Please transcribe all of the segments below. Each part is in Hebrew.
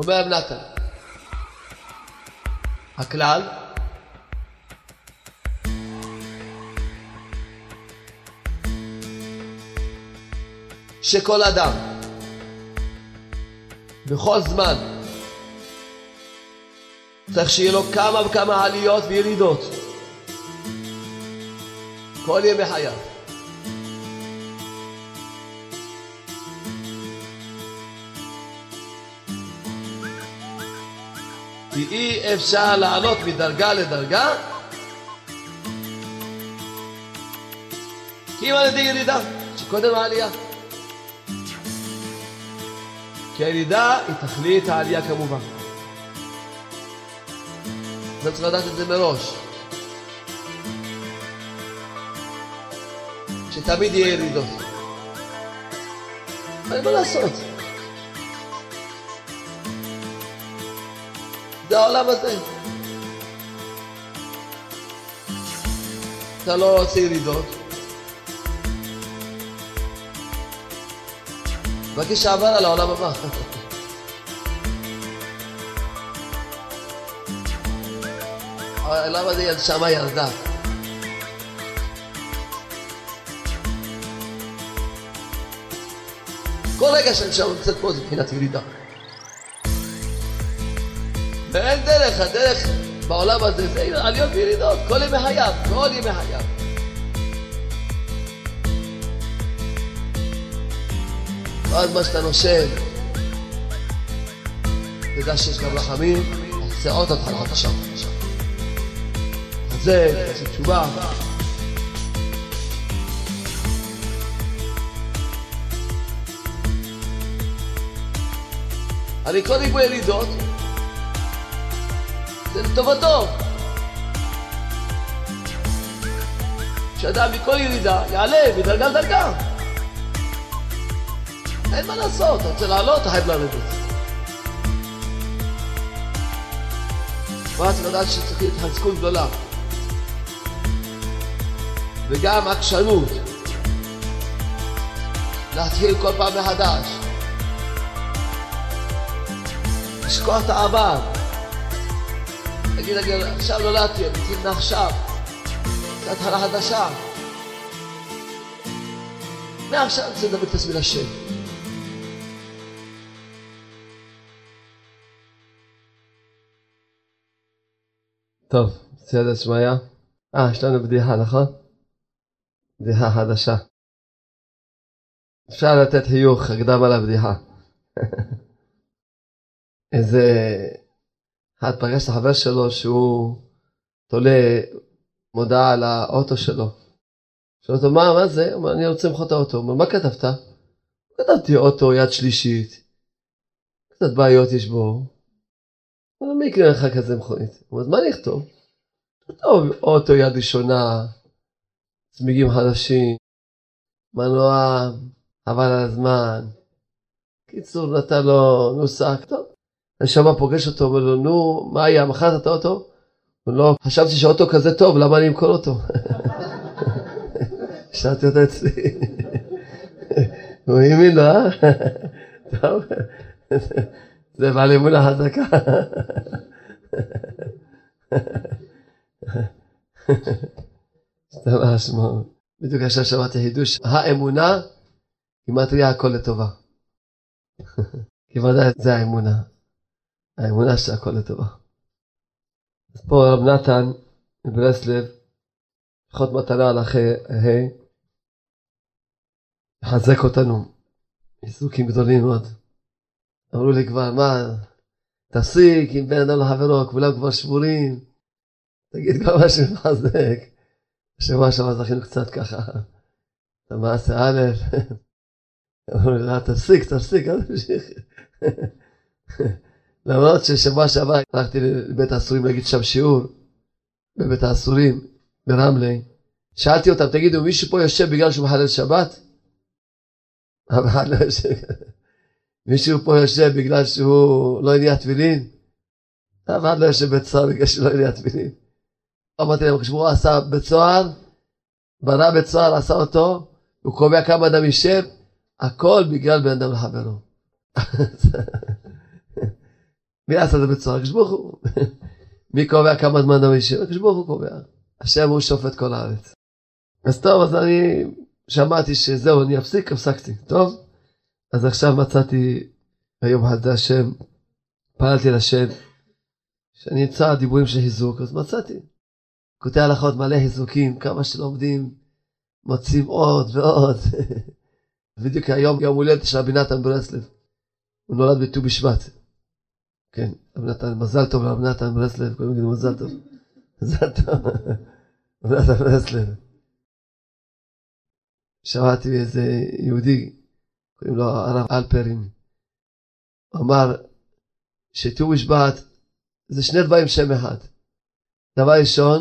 אומר נתן, הכלל? שכל אדם בכל זמן צריך שיהיה לו כמה וכמה עליות וירידות. כל ימי חייו. אי אפשר לעלות מדרגה לדרגה כי אם על ידי ירידה, שקודם העלייה. כי הירידה היא תכלית העלייה כמובן. אתה צריך לדעת את זה מראש. שתמיד יהיה ירידות. אין מה לעשות. זה העולם הזה. אתה לא רוצה ירידות. מבקש שעבר על העולם הבא. למה זה הנשמה ירדה? כל רגע שהנשמה נמצאת פה זה מבחינת ירידה. דרך, הדרך בעולם הזה זה עליות וירידות, כל ימי חייו, כל ימי חייו. ואז מה שאתה נושם, תדע שיש גם רחמים, תעשה עוד התחלה שם. זה, תעשה תשובה. אני קודם כל ירידות, זה לטובתו. שאדם מכל ירידה יעלה מדרגה לדרגה. אין מה לעשות, אתה רוצה לעלות, אתה חייב לרדת. ואז צריך לדעת שצריך התחזקות גדולה. וגם עקשנות. להתחיל כל פעם מחדש. לשכוח את העבר. להגיד, עכשיו נולדתי, אני מתחיל מעכשיו. זו התחלה חדשה. מעכשיו אני רוצה לדבר את עצמי לשם. טוב, סייעתא שמיא. אה, יש לנו בדיחה, נכון? בדיחה חדשה. אפשר לתת חיוך, הקדם על הבדיחה. איזה אחד פגש את החבר שלו שהוא תולה מודעה על האוטו שלו. שואל אותו, מה, מה זה? הוא אומר, אני רוצה למחוא את האוטו. הוא אומר, מה כתבת? כתבתי אוטו יד שלישית. קצת בעיות יש בו. הוא אומר, מי יקנה לך כזה מכונית? הוא אומר, מה אני אכתוב? טוב, אוטו יד ראשונה, צמיגים חדשים, מנוע, חבל על הזמן. קיצור, נתן לו נוסח, טוב. הנשמה פוגש אותו, אומר לו, נו, מה היה, מכרת את האוטו? הוא לא, חשבתי שהאוטו כזה טוב, למה אני אמכור אותו? השארתי אותו אצלי. הוא האמין לו, אה? טוב, זה בעל אמונה חזקה. סתם אשמו. בדיוק עכשיו שמעתי חידוש, האמונה היא מתריעה הכל לטובה. כי ודאי זה האמונה. האמונה שהכל לטובה. אז פה רב נתן מברסלב, פחות מטרה על אחרי ה', לחזק אותנו, עיסוקים גדולים מאוד. אמרו לי כבר, מה, תפסיק עם בן אדם לחברו, כולם כבר שבורים, תגיד כבר משהו מחזק. בשבוע שעבר זכינו קצת ככה, במעשה א', אמרו לי, לא, תפסיק, תפסיק, אל תמשיך. למרות ששבוע שעבר הלכתי לבית האסורים להגיד שם שיעור, בבית האסורים, ברמלה. שאלתי אותם, תגידו, מישהו פה יושב בגלל שהוא מחלל שבת? מישהו פה יושב בגלל שהוא לא הניע תפילין? אף אחד לא יושב בבית סוהר בגלל שהוא לא הניע תפילין. אמרתי להם, כשהוא עשה בית סוהר, בנה בית סוהר, עשה אותו, הוא קובע כמה אדם יישב, הכל בגלל בן אדם לחברו. מי עשה את זה בצורה? הקדוש ברוך הוא. מי קובע כמה זמן הוא ישב? הקדוש ברוך הוא קובע. השם הוא שופט כל הארץ. אז טוב, אז אני שמעתי שזהו, אני אפסיק, הפסקתי. טוב? אז עכשיו מצאתי, היום חסדי השם, פעלתי לשם, שאני אמצא דיבורים של חיזוק, אז מצאתי. קוטעי הלכות מלא חיזוקים, כמה שלומדים, מוצאים עוד ועוד. בדיוק היום יום הולדת של רבי נתן ברסלב. הוא נולד בט"ו בשבט. כן, רבי נתן, מזל טוב לרבי נתן ברסלב, קוראים לזה מזל טוב. מזל טוב, רבי נתן ברסלב. שמעתי מאיזה יהודי, קוראים לו הרב אלפרין, אמר שט"ו בשבט זה שני דברים שם אחד. דבר ראשון,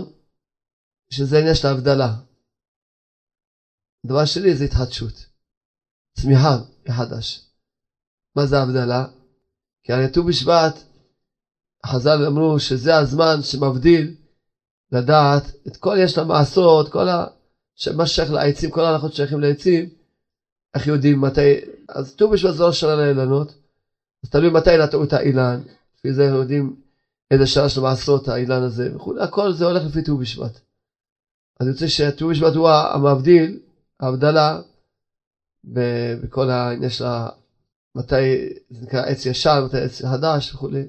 שזה עניין של ההבדלה. דבר שני זה התחדשות. צמיחה מחדש. מה זה ההבדלה? כי הרי ט"ו בשבט, חז"ל אמרו שזה הזמן שמבדיל לדעת את כל יש למעשות, כל ה... מה ששייך לעצים, כל ההלכות שייכים לעצים, איך יודעים מתי, אז ט"ו בשבט זה לא שנה לאילנות, אז תלוי מתי נטעו את האילן, לפי זה יודעים איזה שנה של מעשרות האילן הזה וכולי, הכל זה הולך לפי ט"ו בשבט. אז אני רוצה שט"ו בשבט הוא המבדיל, ההבדלה, בכל העניין של מתי זה נקרא עץ ישן, מתי עץ חדש וכולי.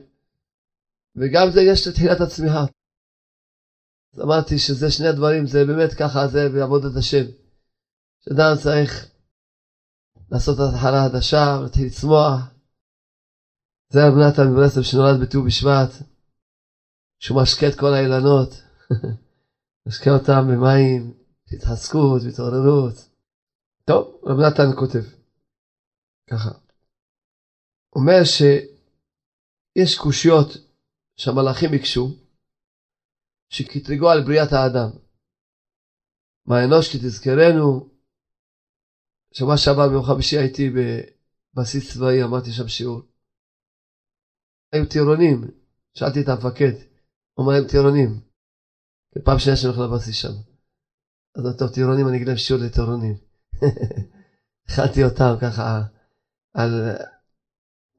וגם זה יש לתחילת הצמיחה. אז אמרתי שזה שני הדברים, זה באמת ככה, זה בעבודת השם. שאדם צריך לעשות את התחלה חדשה, ולהתחיל לצמוח. זה רב נתן מברסלב שנולד בט"ו בשבט, שהוא משקה את כל האילנות, משקה אותם במים, התחזקות והתעוררות. טוב, רב נתן כותב, ככה. אומר שיש קושיות שהמלאכים ביקשו, שקטרגו על בריאת האדם. מה אנוש כי תזכרנו, שמה שעבר ביום חמישי הייתי בבסיס צבאי, אמרתי שם שיעור. היו טירונים, שאלתי את המפקד, הוא אמר להם טירונים. פעם שנייה שאני הולך לבסיס שם. אז טוב, טירונים, אני אגיד להם שיעור לטירונים. הכנתי אותם ככה על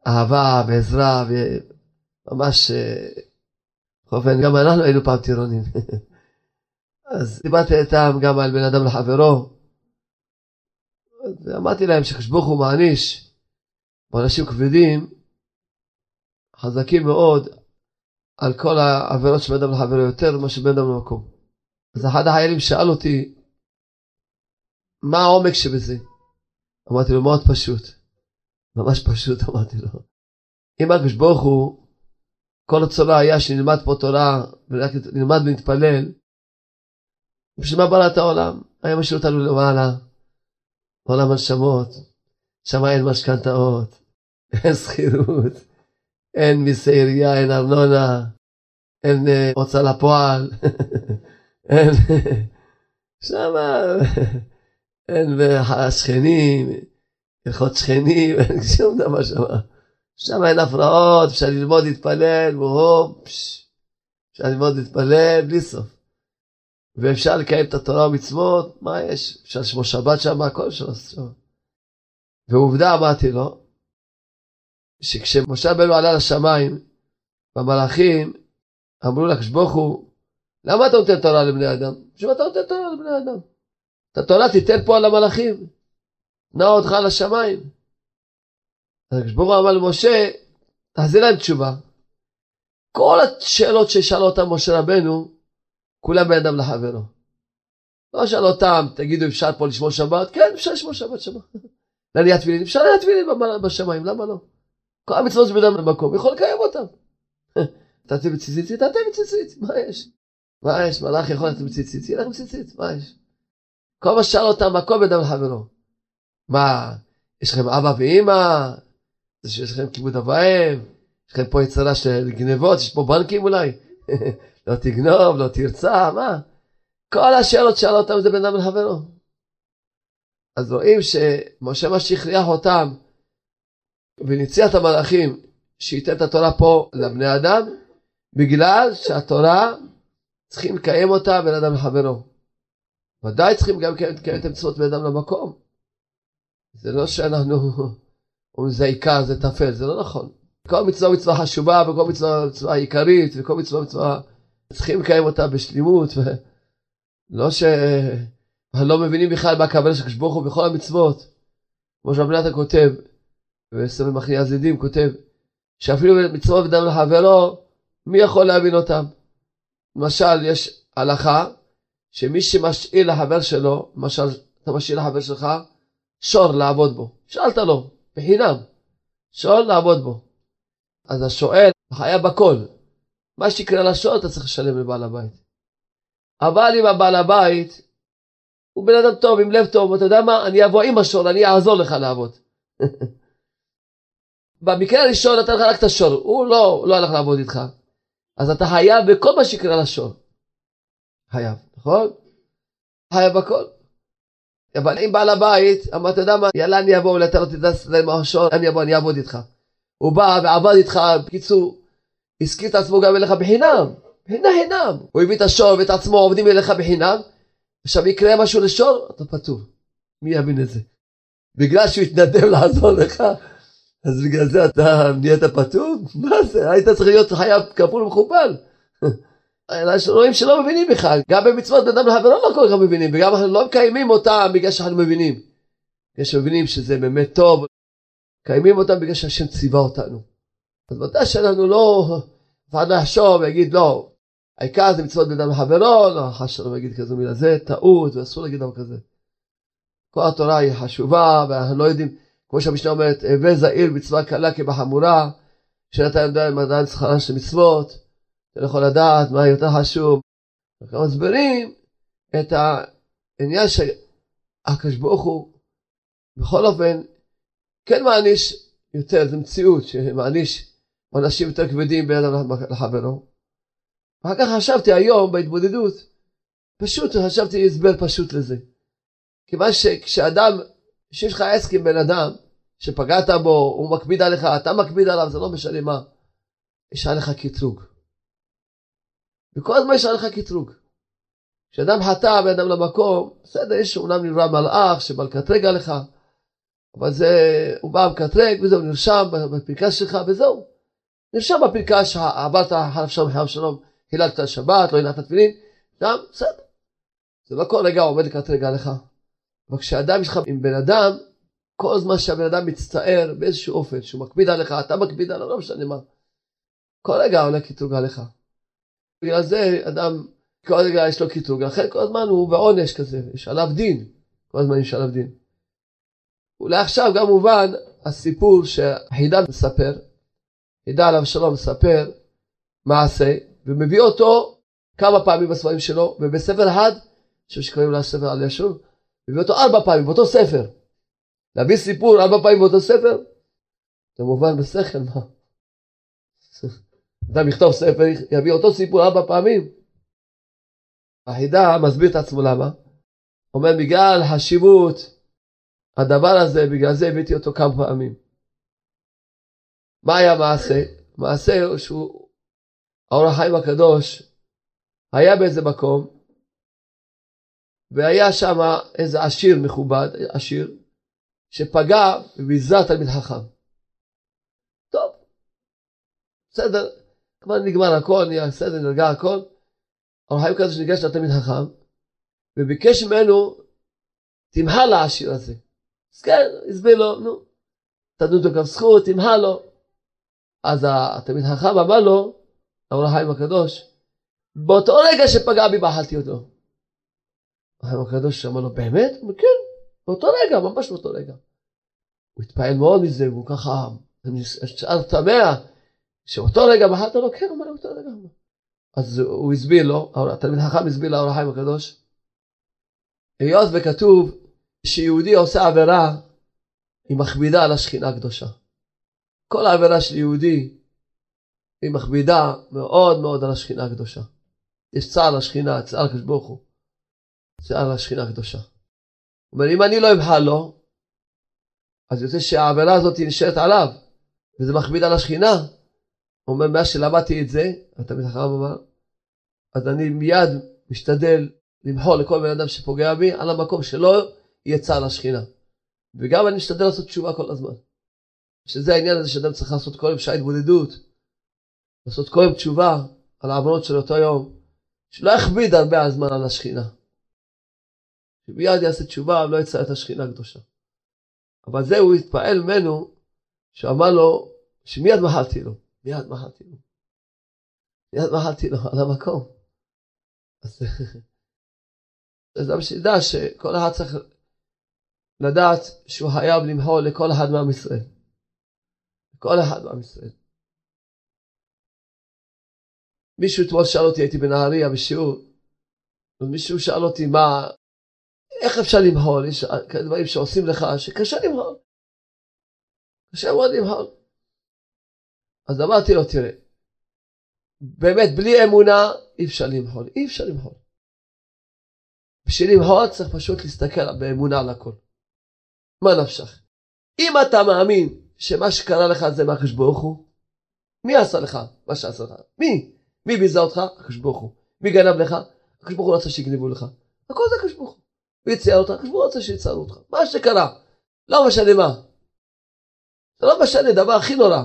אהבה ועזרה, וממש, בכל אופן, גם אנחנו היינו פעם טירונים. אז דיברתי איתם גם על בן אדם לחברו. אמרתי להם שחשבוך הוא מעניש, באנשים כבדים, חזקים מאוד, על כל העבירות של בן אדם לחברו יותר ממה שבן אדם למקום. אז אחד החיילים שאל אותי, מה העומק שבזה? אמרתי לו, מאוד פשוט. ממש פשוט, אמרתי לו. אם הקדוש ברוך הוא, כל הצורה היה שנלמד פה תורה, ורק נלמד ונתפלל, בשביל מה ברא העולם? היה משאיר אותנו למעלה, עולם הנשמות, שם אין משכנתאות, אין שכירות, אין מיסי עירייה, אין ארנונה, אין uh, הוצאה לפועל, אין, שם אין שכנים, הלכות שכנים, אין שום דבר שם. שם אין הפרעות, אפשר ללמוד להתפלל, אפשר ללמוד להתפלל בלי סוף. ואפשר לקיים את התורה ומצוות, מה יש? אפשר לשמור שבת שם, הכל אפשר לעשות שם. ועובדה אמרתי לו, שכשמשה רבנו עלה לשמיים, והמלאכים אמרו לקדוש ברוך הוא, למה אתה נותן תורה לבני אדם? בשביל מה אתה נותן תורה לבני אדם? את התורה תיתן פה על המלאכים, נע אותך לשמיים. הקדוש ברוך הוא אמר למשה, תחזיר להם תשובה. כל השאלות ששאל אותם משה רבנו, כולם בין אדם לחברו. לא שאל אותם, תגידו אפשר פה לשמור שבת? כן, אפשר לשמור שבת שבת. להניע תפילין, אפשר להניע תפילין בשמיים, למה לא? כל המצוות שבן אדם במקום, יכול לקיים אותם. תעשה בציצית, תעשה בציצית, מה יש? מה יש? מלאך יכול לתת בציצית, ילך בציצית, מה יש? כל מה שאל אותם, הכל בין אדם לחברו. מה, יש לכם אבא ואימא? יש לכם כיבוד אב ואם? יש לכם פה יצרה של גנבות? יש פה בנקים אולי? לא תגנוב, לא תרצה, מה? כל השאלות שאל אותם זה בין אדם לחברו. אז רואים שמשה ממש הכריח אותם וניציח את המלאכים שייתן את התורה פה לבני אדם, בגלל שהתורה צריכים לקיים אותה בין אדם לחברו. ודאי צריכים גם לקיים את המצוות בין אדם למקום. זה לא שאנחנו אומרים זה עיקר, זה טפל, זה לא נכון. כל מצווה מצווה חשובה, וכל מצווה מצווה עיקרית, וכל מצווה מצווה צריכים לקיים אותה בשלימות, ולא. לא מבינים בכלל מה הכוונה של הוא בכל המצוות. כמו שרב נתן כותב, וסבב מחנה הזידים כותב, שאפילו מצוות בדם לחברו, מי יכול להבין אותם? למשל, יש הלכה שמי שמשאיל לחבר שלו, למשל, אתה משאיל לחבר שלך, שור לעבוד בו. שאלת לו, בחינם, שור לעבוד בו. אז השואל חייב בכל. מה שיקרה לשור אתה צריך לשלם לבעל הבית. אבל אם הבעל הבית הוא בן אדם טוב, עם לב טוב, אתה יודע מה, אני אבוא עם השור, אני אעזור לך לעבוד. במקרה הראשון נתן לך רק את השור, הוא לא, לא הלך לעבוד איתך. אז אתה חייב בכל מה שיקרה לשור. חייב, נכון? חייב בכל. אבל אם בעל הבית אמר, אתה יודע מה, יאללה אני אבוא, אולי אתה לא תדע עם השור, אני אבוא, אני אעבוד איתך. הוא בא ועבד איתך, בקיצור, הזכיר את עצמו גם אליך בחינם, בחינם חינם. הוא הביא את השור ואת עצמו עובדים אליך בחינם, עכשיו יקרה משהו לשור, אתה פטור. מי יבין את זה? בגלל שהוא התנדב לעזור לך, אז בגלל זה אתה נהיית פטור? מה זה? היית צריך להיות חייב כפול ומכופל. רואים שלא מבינים בכלל, גם במצוות בן אדם לחברו לא כל כך מבינים, וגם אנחנו לא מקיימים אותם בגלל שאנחנו מבינים. בגלל שמבינים שזה באמת טוב, מקיימים אותם בגלל שהשם ציווה אותנו. אז ודאי שאנחנו לא, לא יחשוב ויגיד לא, העיקר זה מצוות בן אדם לחברו, לא, חס שלום יגיד כזו מילה, זה טעות ואסור להגיד דבר כזה. כל התורה היא חשובה ואנחנו לא יודעים, כמו שהמשנה אומרת, הווה זעיר מצווה קלה כבחמורה, שאתה יודע עדיין שכרן של מצוות, אתה לא יכול לדעת מה יותר חשוב. אנחנו מסבירים את העניין שהקדוש ברוך הוא בכל אופן כן מעניש יותר, זו מציאות שמעניש עונשים יותר כבדים בין אדם לחברו. אחר כך חשבתי היום בהתבודדות, פשוט חשבתי הסבר פשוט לזה. כיוון שכשאדם, שיש לך עסק עם בן אדם, שפגעת בו, הוא מקפיד עליך, אתה מקפיד עליו, זה לא משנה מה, יש עליך קטרוג. וכל הזמן יש עליך קטרוג. כשאדם חטא באדם למקום, בסדר, יש אומנם נברא מלאך שבא לקטרג עליך, אבל זה, הוא בא מקטרג וזהו, נרשם בפנקס שלך וזהו. נרשם בפנקס שעברת חלף שם חייב שלום חיללת שבת, לא הנעת תפילין, גם בסדר. זה לא כל רגע עומד לקטרג עליך. אבל כשאדם יש לך עם בן אדם, כל זמן שהבן אדם מצטער באיזשהו אופן, שהוא מקפיד עליך, אתה מקפיד עליו, לא משנה מה. כל רגע עולה קטרוג עליך. בגלל זה אדם, כל רגע יש לו קטרוג, לכן כל הזמן הוא בעונש כזה, יש עליו דין. כל הזמן יש עליו דין. אולי עכשיו גם מובן הסיפור שהחידה מספר, חידה עליו שלום מספר מעשה, ומביא אותו כמה פעמים בספרים שלו, ובספר אחד, חושב שקוראים לה ספר על ישוב, מביא אותו ארבע פעמים באותו ספר. להביא סיפור ארבע פעמים באותו ספר, זה מובן בשכל, מה? אדם יכתוב ספר, יביא אותו סיפור ארבע פעמים. החידה מסביר את עצמו למה. אומר בגלל חשיבות הדבר הזה, בגלל זה הבאתי אותו כמה פעמים. מה היה מעשה? מעשה שהוא האור החיים הקדוש היה באיזה מקום, והיה שם איזה עשיר מכובד, עשיר, שפגע וביזה תלמיד חכם. טוב, בסדר, כבר נגמר הכל, נהיה בסדר, נרגע הכל. האור החיים הקדוש ניגש לתלמיד חכם, וביקש ממנו, תמחה לעשיר הזה. אז כן, הסביר לו, נו, תדון אותו גם זכות, תמחה לו. אז התלמיד חכם אמר לו, האור החיים הקדוש, באותו רגע שפגע בי באכלתי אותו. החיים הקדוש אמר לו, באמת? הוא אומר, כן, באותו רגע, ממש באותו רגע. הוא התפעל מאוד מזה, והוא ככה, נשאר תמה, שאותו רגע בחרת לו, כן, הוא אמר לו, באותו רגע. אז הוא הסביר לו, התלמיד החכם הסביר לאור החיים הקדוש, היות וכתוב שיהודי עושה עבירה, היא מכבידה על השכינה הקדושה. כל העבירה של יהודי היא מכבידה מאוד מאוד על השכינה הקדושה. יש צער לשכינה, צער הקדוש ברוך הוא. צער לשכינה הקדושה. אבל אם אני לא אמחל לו, אז יוצא שהעבירה הזאת נשארת עליו, וזה מכביד על השכינה. אומר, מאז שלמדתי את זה, אתה מתחרם אמר, אז אני מיד משתדל למחול לכל בן אדם שפוגע בי על המקום שלא יהיה צער לשכינה. וגם אני משתדל לעשות תשובה כל הזמן. שזה העניין הזה שאדם צריך לעשות כל יום שעה התבודדות, לעשות כל יום תשובה על העוונות של אותו יום, שלא יכביד הרבה הזמן על השכינה. שמיד יעשה תשובה ולא יצא את השכינה הקדושה. אבל זה הוא התפעל ממנו, שאמר לו, שמיד מחלתי לו, מיד מחלתי לו. מיד מחלתי לו על המקום. אז אדם שידע שכל אחד צריך לדעת שהוא חייב למחול לכל אחד מעם ישראל. כל אחד מעם ישראל. מישהו אתמול שאל אותי, הייתי בנהריה בשיעור, ומישהו שאל אותי מה, איך אפשר למהול? יש כאלה דברים שעושים לך שקשה למהול. קשה מאוד למהול. אז אמרתי לו, תראה, באמת בלי אמונה אי אפשר למהול, אי אפשר למהול. בשביל למהול צריך פשוט להסתכל באמונה על הכל. מה נפשך? אם אתה מאמין שמה שקרה לך זה מהקדוש ברוך הוא, מי עשה לך מה שעשה לך? מי? מי ביזה אותך? הקדוש ברוך הוא. מי גנב לך? הקדוש ברוך הוא רצה שיגנבו לך. הכל זה הקדוש ברוך הוא. מי צייר אותך? הקדוש ברוך הוא רצה שיציירו אותך. מה שקרה. לא משנה מה. זה לא משנה, דבר הכי נורא.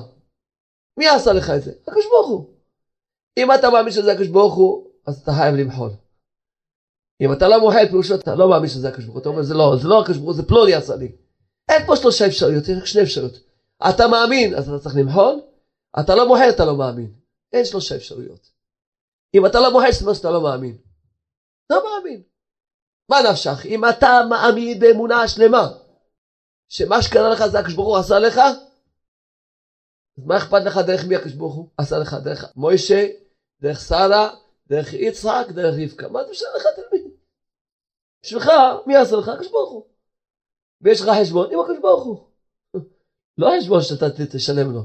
מי עשה לך את זה? הקדוש ברוך הוא. אם אתה מאמין שזה הקדוש ברוך הוא, אז אתה חייב למחול. אם אתה לא מוחל, פירושו אתה לא מאמין שזה הקדוש ברוך הוא. אתה אומר, זה לא, זה לא הקדוש ברוך הוא, זה פלוני עשה לי. אין פה שלושה אפשרויות, יש רק שני אפשרויות. אתה מאמין, אז אתה צריך למחול, אתה לא מוחל, אתה לא מאמין. אין שלושה אפשרויות. אם אתה לא מוחל, זאת אומרת שאתה לא מאמין. לא מאמין. מה נפשך? אם אתה מאמין באמונה שלמה, שמה שקרה לך זה הקדוש ברוך הוא עשה לך, אז מה אכפת לך דרך מי הקדוש ברוך הוא עשה לך? דרך מוישה, דרך שרה, דרך יצחק, דרך רבקה. מה זה משנה לך תלמיד? בשבילך, מי עשה לך? הקדוש ברוך הוא. ויש לך חשבון עם הקדוש ברוך הוא. לא חשבון שאתה תשלם לו.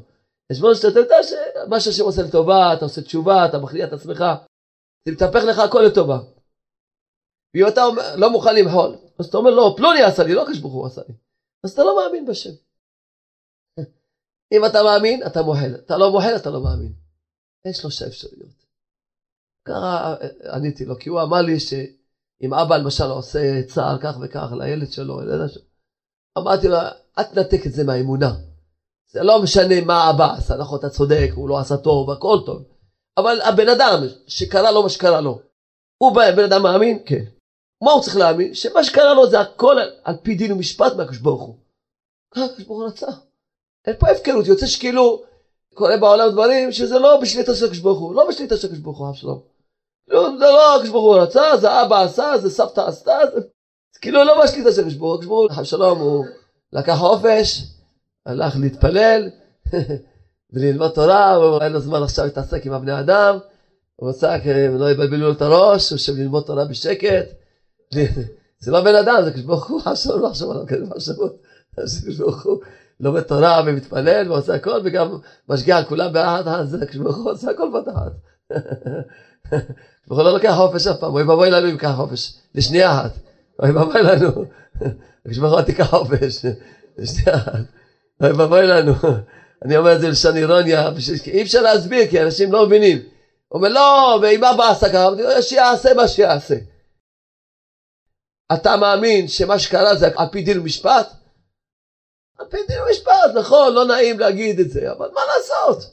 חשבון שאתה יודע שמה שהשם עושה לטובה, אתה עושה תשובה, אתה מכריע את עצמך, זה מתהפך לך הכל לטובה. ואם אתה לא מוכן למחול, אז אתה אומר לא, פלוני עשה לי, לא הקדוש ברוך הוא עשה לי. אז אתה לא מאמין בשם. אם אתה מאמין, אתה מוחל. אתה לא מוחל, אתה לא מאמין. אין שלושה אפשרויות. ככה עניתי לו, כי הוא אמר לי שאם אבא למשל עושה צער כך וכך לילד שלו, לילד שלו, אמרתי לו, אל תנתק את זה מהאמונה. זה לא משנה מה אבא עשה, נכון, אתה צודק, הוא לא עשה טוב, הכל טוב. אבל הבן אדם שקרה לו מה שקרה לו, הוא בן אדם מאמין? כן. מה הוא צריך להאמין? שמה שקרה לו זה הכל על, על פי דין ומשפט מהקדוש ברוך הוא. ככה הקדוש ברוך הוא רצה. אין פה הפקרות, יוצא שכאילו קורה בעולם דברים שזה לא בשליטה של הקדוש ברוך הוא, לא בשליטה של הקדוש ברוך הוא, אף שלום. לא, זה לא הקדוש ברוך הוא רצה, זה אבא עשה, זה סבתא עשתה, זה, כאילו לא בשליטה של הקדוש ברוך הוא, הקדוש ברוך הוא, שלום, הוא לקח חופש, הלך להתפלל וללמוד תורה, ואין לו זמן עכשיו להתעסק עם הבני אדם, הוא רצה, לא יבלבלו לו את הראש, הוא יושב ללמוד תורה בשקט. זה לא בן אדם, זה כשברוך הוא, עכשיו לא עכשיו עליו כזה מחשבות. כשברוך הוא לומד תורה ומתפלל ועושה הכל, וגם משגיע על כולם באחד, אז כשברוך הוא עושה הכל בתחת. כשברוך הוא לא לוקח חופש אף פעם, אוי ואבוי לנו אם ייקח חופש, לשנייה אחת. אוי ואבוי לנו, כשברוך הוא תיקח חופש, לשנייה אחת. אוי ואבוי לנו. אני אומר את זה לשון אירוניה, אי אפשר להסביר, כי אנשים לא מבינים. הוא אומר, לא, ואם אבא עשה ככה, שיעשה מה שיעשה. אתה מאמין שמה שקרה זה על פי דין ומשפט? על פי דין ומשפט, נכון, לא נעים להגיד את זה, אבל מה לעשות?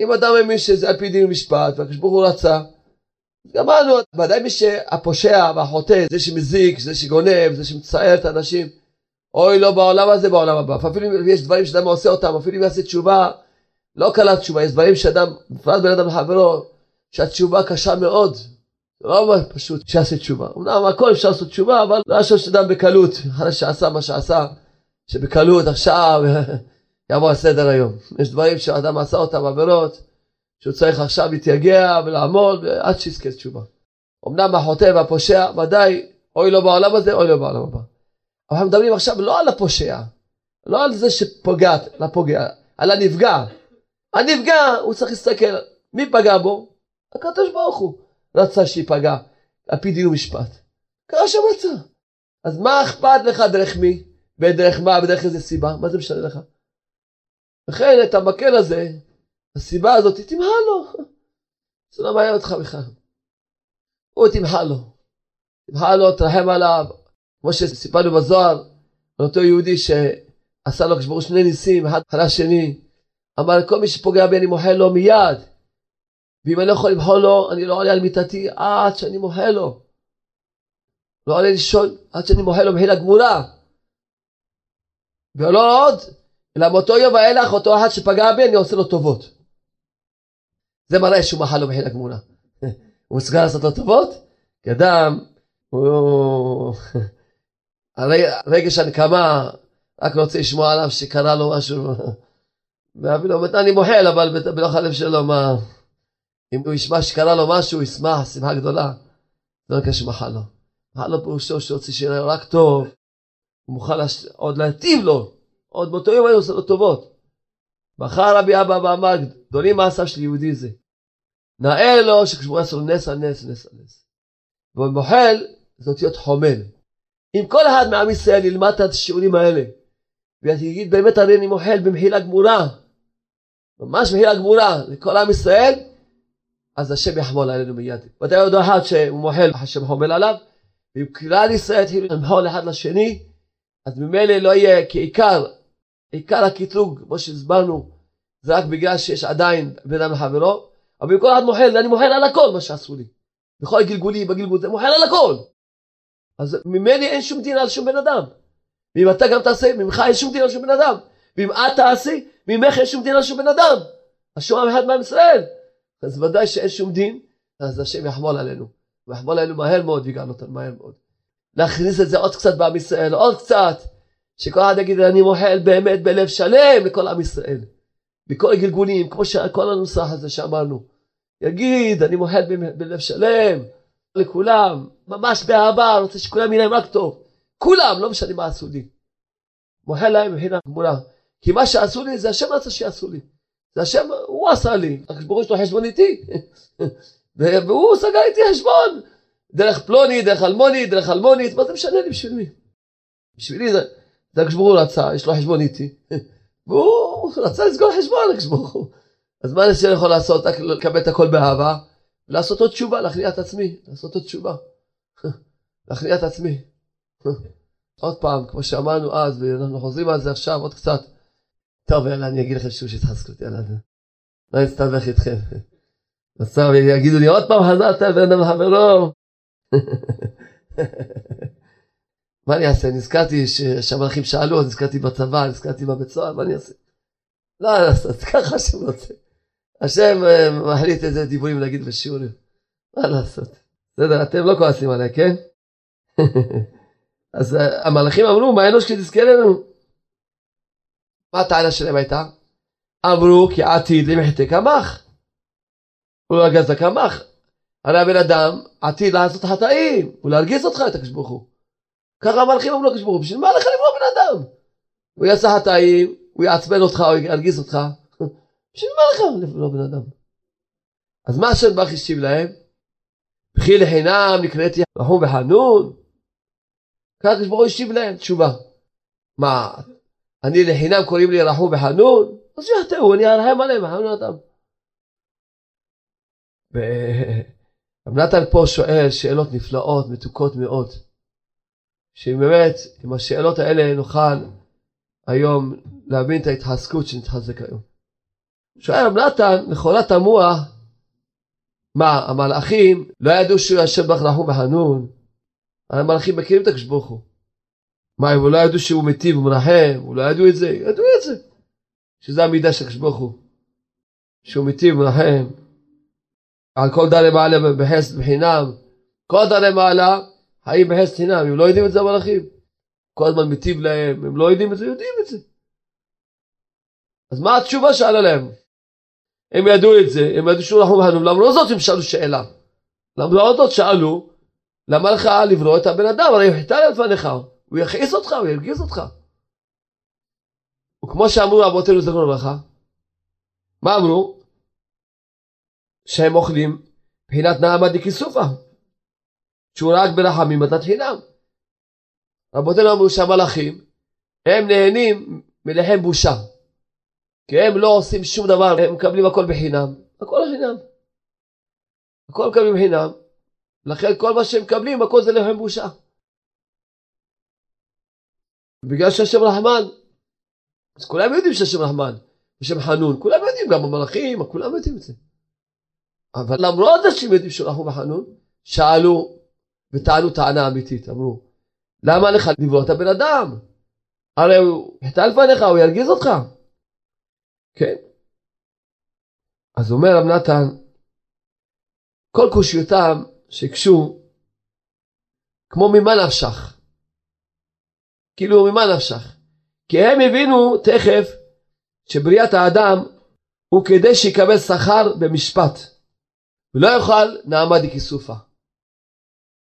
אם אדם מאמין שזה על פי דין ומשפט, והקדוש ברוך הוא רצה, גמרנו, ודאי מי שהפושע והחוטא, זה שמזיק, זה שגונב, זה שמצער את האנשים, אוי לא בעולם הזה, בעולם הבא. אפילו אם יש דברים שאדם עושה אותם, אפילו אם יעשה תשובה, לא קלה תשובה, יש דברים שאדם, בפרט בין אדם לחברו, שהתשובה קשה מאוד. זה לא פשוט שיעשה תשובה. אמנם הכל אפשר לעשות תשובה, אבל לא חושב שאדם בקלות, אחרי שעשה מה שעשה, שבקלות עכשיו יבוא על סדר היום. יש דברים שאדם עשה אותם עבירות, שהוא צריך עכשיו להתייגע ולעמוד עד שיזכה תשובה. אמנם החוטא והפושע, ודאי, אוי לו בעולם הזה, אוי לו בעולם הבא. אבל אנחנו מדברים עכשיו לא על הפושע, לא על זה שפוגע, לפוגע, על הנפגע. הנפגע, הוא צריך להסתכל, מי פגע בו? הקדוש ברוך הוא רצה שייפגע, על פי דין ומשפט. קרה שם רצה. אז מה אכפת לך דרך מי? ודרך מה? ודרך איזה סיבה? מה זה משנה לך? לכן את המקל הזה, הסיבה הזאת, תמהל לו. זה לא מעניין אותך בכלל. הוא תמהל לו. תמהל לו, תרחם עליו. כמו שסיפרנו בזוהר, על אותו יהודי עשה לו כשברו שני ניסים, אחד אחרי השני. אמר, כל מי שפוגע בי אני מוחל לו מיד. ואם אני לא יכול למחול לו, אני לא עולה על מיטתי עד שאני מוחל לו. לא עולה לישון עד שאני מוחל לו מחילה גמורה. ולא עוד, אלא מאותו יום ואילך, אותו אחד שפגע בי, אני עושה לו טובות. זה מראה שהוא מחל לו מחילה גמורה. הוא מסוגל לעשות לו טובות? כי אדם, הוא... רגש הנקמה, רק רוצה לשמוע עליו שקרה לו משהו. ואבי לו, אני מוחל, אבל בתוך הלב שלו, מה... אם הוא ישמע שקרה לו משהו, הוא ישמח, שמחה גדולה. לא קשור מחל לו. מחל לו פירושו שרוצה שיהיה רק טוב, הוא מוכן לש... עוד להטיב לו, עוד באותו יום היו עושה לו טובות. בחר רבי אבא ואמר, גדולים מעשיו של יהודי זה. נאה לו שכשהוא יעשו נס על נס, נס על נס. ומוחל זה אותיות חומל. אם כל אחד מעם ישראל ילמד את השיעורים האלה, ויגיד באמת הרי אני מוחל במחילה גמורה, ממש מחילה גמורה לכל עם ישראל, אז השם יחמול עלינו מיד. ודאי עוד אחד שהוא מוחל, השם חומל עליו, ואם כלל ישראל יתחילו למחול אחד לשני, אז ממילא לא יהיה כעיקר, עיקר הקטרוג, כמו שהסברנו, זה רק בגלל שיש עדיין בן אדם לחברו, אבל כל אחד מוחל, אני מוחל על הכל מה שעשו לי. בכל הגלגולים, בגלגול, זה מוחל על הכל. אז ממני אין שום דין על שום בן אדם. ואם אתה גם תעשה, ממך אין שום דין על שום בן אדם. ואם את תעשי, ממך אין שום דין על שום בן אדם. השום אחד מעם ישראל. אז ודאי שאין שום דין, אז השם יחמול עלינו. הוא יחמול עלינו מהר מאוד ויגאל אותנו מהר מאוד. להכניס את זה עוד קצת בעם ישראל, עוד קצת. שכל אחד יגיד, אני מוחל באמת בלב שלם לכל עם ישראל. בכל הגלגולים, כמו שכל הנוסח הזה שאמרנו. יגיד, אני מוחל בלב שלם לכולם, ממש באהבה, רוצה שכולם יהיה להם רק טוב. כולם, לא משנה מה עשו לי. מוחל להם מבחינה גמורה. כי מה שעשו לי זה השם רצה שיעשו לי. זה השם, הוא עשה לי. הקדוש ברוך לו חשבון איתי. והוא סגר איתי חשבון. דרך פלוני, דרך אלמוני, דרך אלמונית, מה זה משנה לי בשביל מי? בשבילי זה, זה הקדוש ברוך רצה, יש לו חשבון איתי. והוא רצה לסגור חשבון לקדוש ברוך. אז מה אני יכול לעשות? רק לקבל את הכל באהבה, ולעשות עוד תשובה, להכניע את עצמי, לעשות עוד תשובה. להכניע את עצמי. עוד פעם, כמו שאמרנו אז, ואנחנו חוזרים על זה עכשיו עוד קצת. טוב, יאללה, אני אגיד לכם שוב שהתחזקו אותי, יאללה. לא אסתבך איתכם. בסוף יגידו לי, עוד פעם חזרת בן אדם לחברו. מה אני אעשה? נזכרתי שהמלאכים שאלו, נזכרתי בצבא, נזכרתי בבית סוהר, מה אני אעשה? לא לעשות, ככה השם רוצה. השם אה, מחליט איזה דיבורים להגיד בשיעורים. מה לעשות? בסדר, אתם לא כועסים עליי, כן? אז אה, המלאכים אמרו, מה אנוש כי תזכה לנו? מה הטענה שלהם הייתה? אמרו כי עתיד למחטא קמח. הוא לא גז הקמח. הרי הבן אדם עתיד לעשות חטאים, ולהרגיז אותך את הקדוש ברוך הוא. ככה המלאכים אמרו לקדוש ברוך הוא, בשביל מה לך לברוא בן אדם? הוא יעשה חטאים, הוא יעצבן אותך, הוא ירגיז אותך. בשביל מה לך לברוא בן אדם? אז מה השם ברך השיב להם? וכי לחינם נקראתי רחום וחנון? ככה הקדוש ברוך הוא השיב להם תשובה. מה, אני לחינם קוראים לי רחום וחנון? אז שיחטאו, אני ארחם עליהם, וחנון אותם. רב נתן פה שואל שאלות נפלאות, מתוקות מאוד. שאם באמת, עם השאלות האלה נוכל היום להבין את ההתחזקות שנתחזק היום. שואל רב נתן, לכאורה תמוה, מה, המלאכים לא ידעו שהוא יושב בך רחום וחנון? המלאכים מכירים את הקדוש ברוך הוא. מה, הם לא ידעו שהוא מיטיב ומנחם? הוא לא ידעו את זה? ידעו את זה. שזה המידה של הקדוש ברוך הוא. שהוא מיטיב ומנחם. על כל דרי מעלה בחסד בחינם. כל דרי מעלה חיים בחסד חינם. הם לא יודעים את זה המלאכים. כל הזמן מיטיב להם, הם לא יודעים את זה, יודעים את זה. אז מה התשובה שאלה להם? הם ידעו את זה, הם ידעו שהוא רחום וחנון, למרות זאת הם שאלו שאלה. למרות זאת שאלו, למה לך לברוא את הבן אדם? הרי הוא חיטה לפניך, הוא יכעיס אותך, הוא ירגיז אותך. וכמו שאמרו אבותינו זכרונו לברכה, מה אמרו? שהם אוכלים בחינת נעמה דכיסופה, שהוא רק ברחמים מתת חינם. רבותינו אמרו שהמלאכים הם נהנים מלחם בושה. כי הם לא עושים שום דבר, הם מקבלים הכל בחינם. הכל בחינם. הכל מקבלים בחינם. לכן כל מה שהם מקבלים, הכל זה לחם בושה. בגלל שהשם רחמן, אז כולם יודעים שהשם רחמן, השם חנון, כולם יודעים, גם המלאכים, כולם יודעים את זה. אבל למרות זה שהם יודעים שהוא רחום וחנון, שאלו וטענו טענה אמיתית, אמרו, למה לך לברוא את הבן אדם? הרי הוא יחטא לפניך, הוא ירגיז אותך. כן. אז אומר רב נתן, כל קושיותם שהקשו, כמו ממה נפשך. כאילו ממה נפשך. כי הם הבינו תכף שבריאת האדם הוא כדי שיקבל שכר במשפט. ולא יאכל נעמה דכיסופה.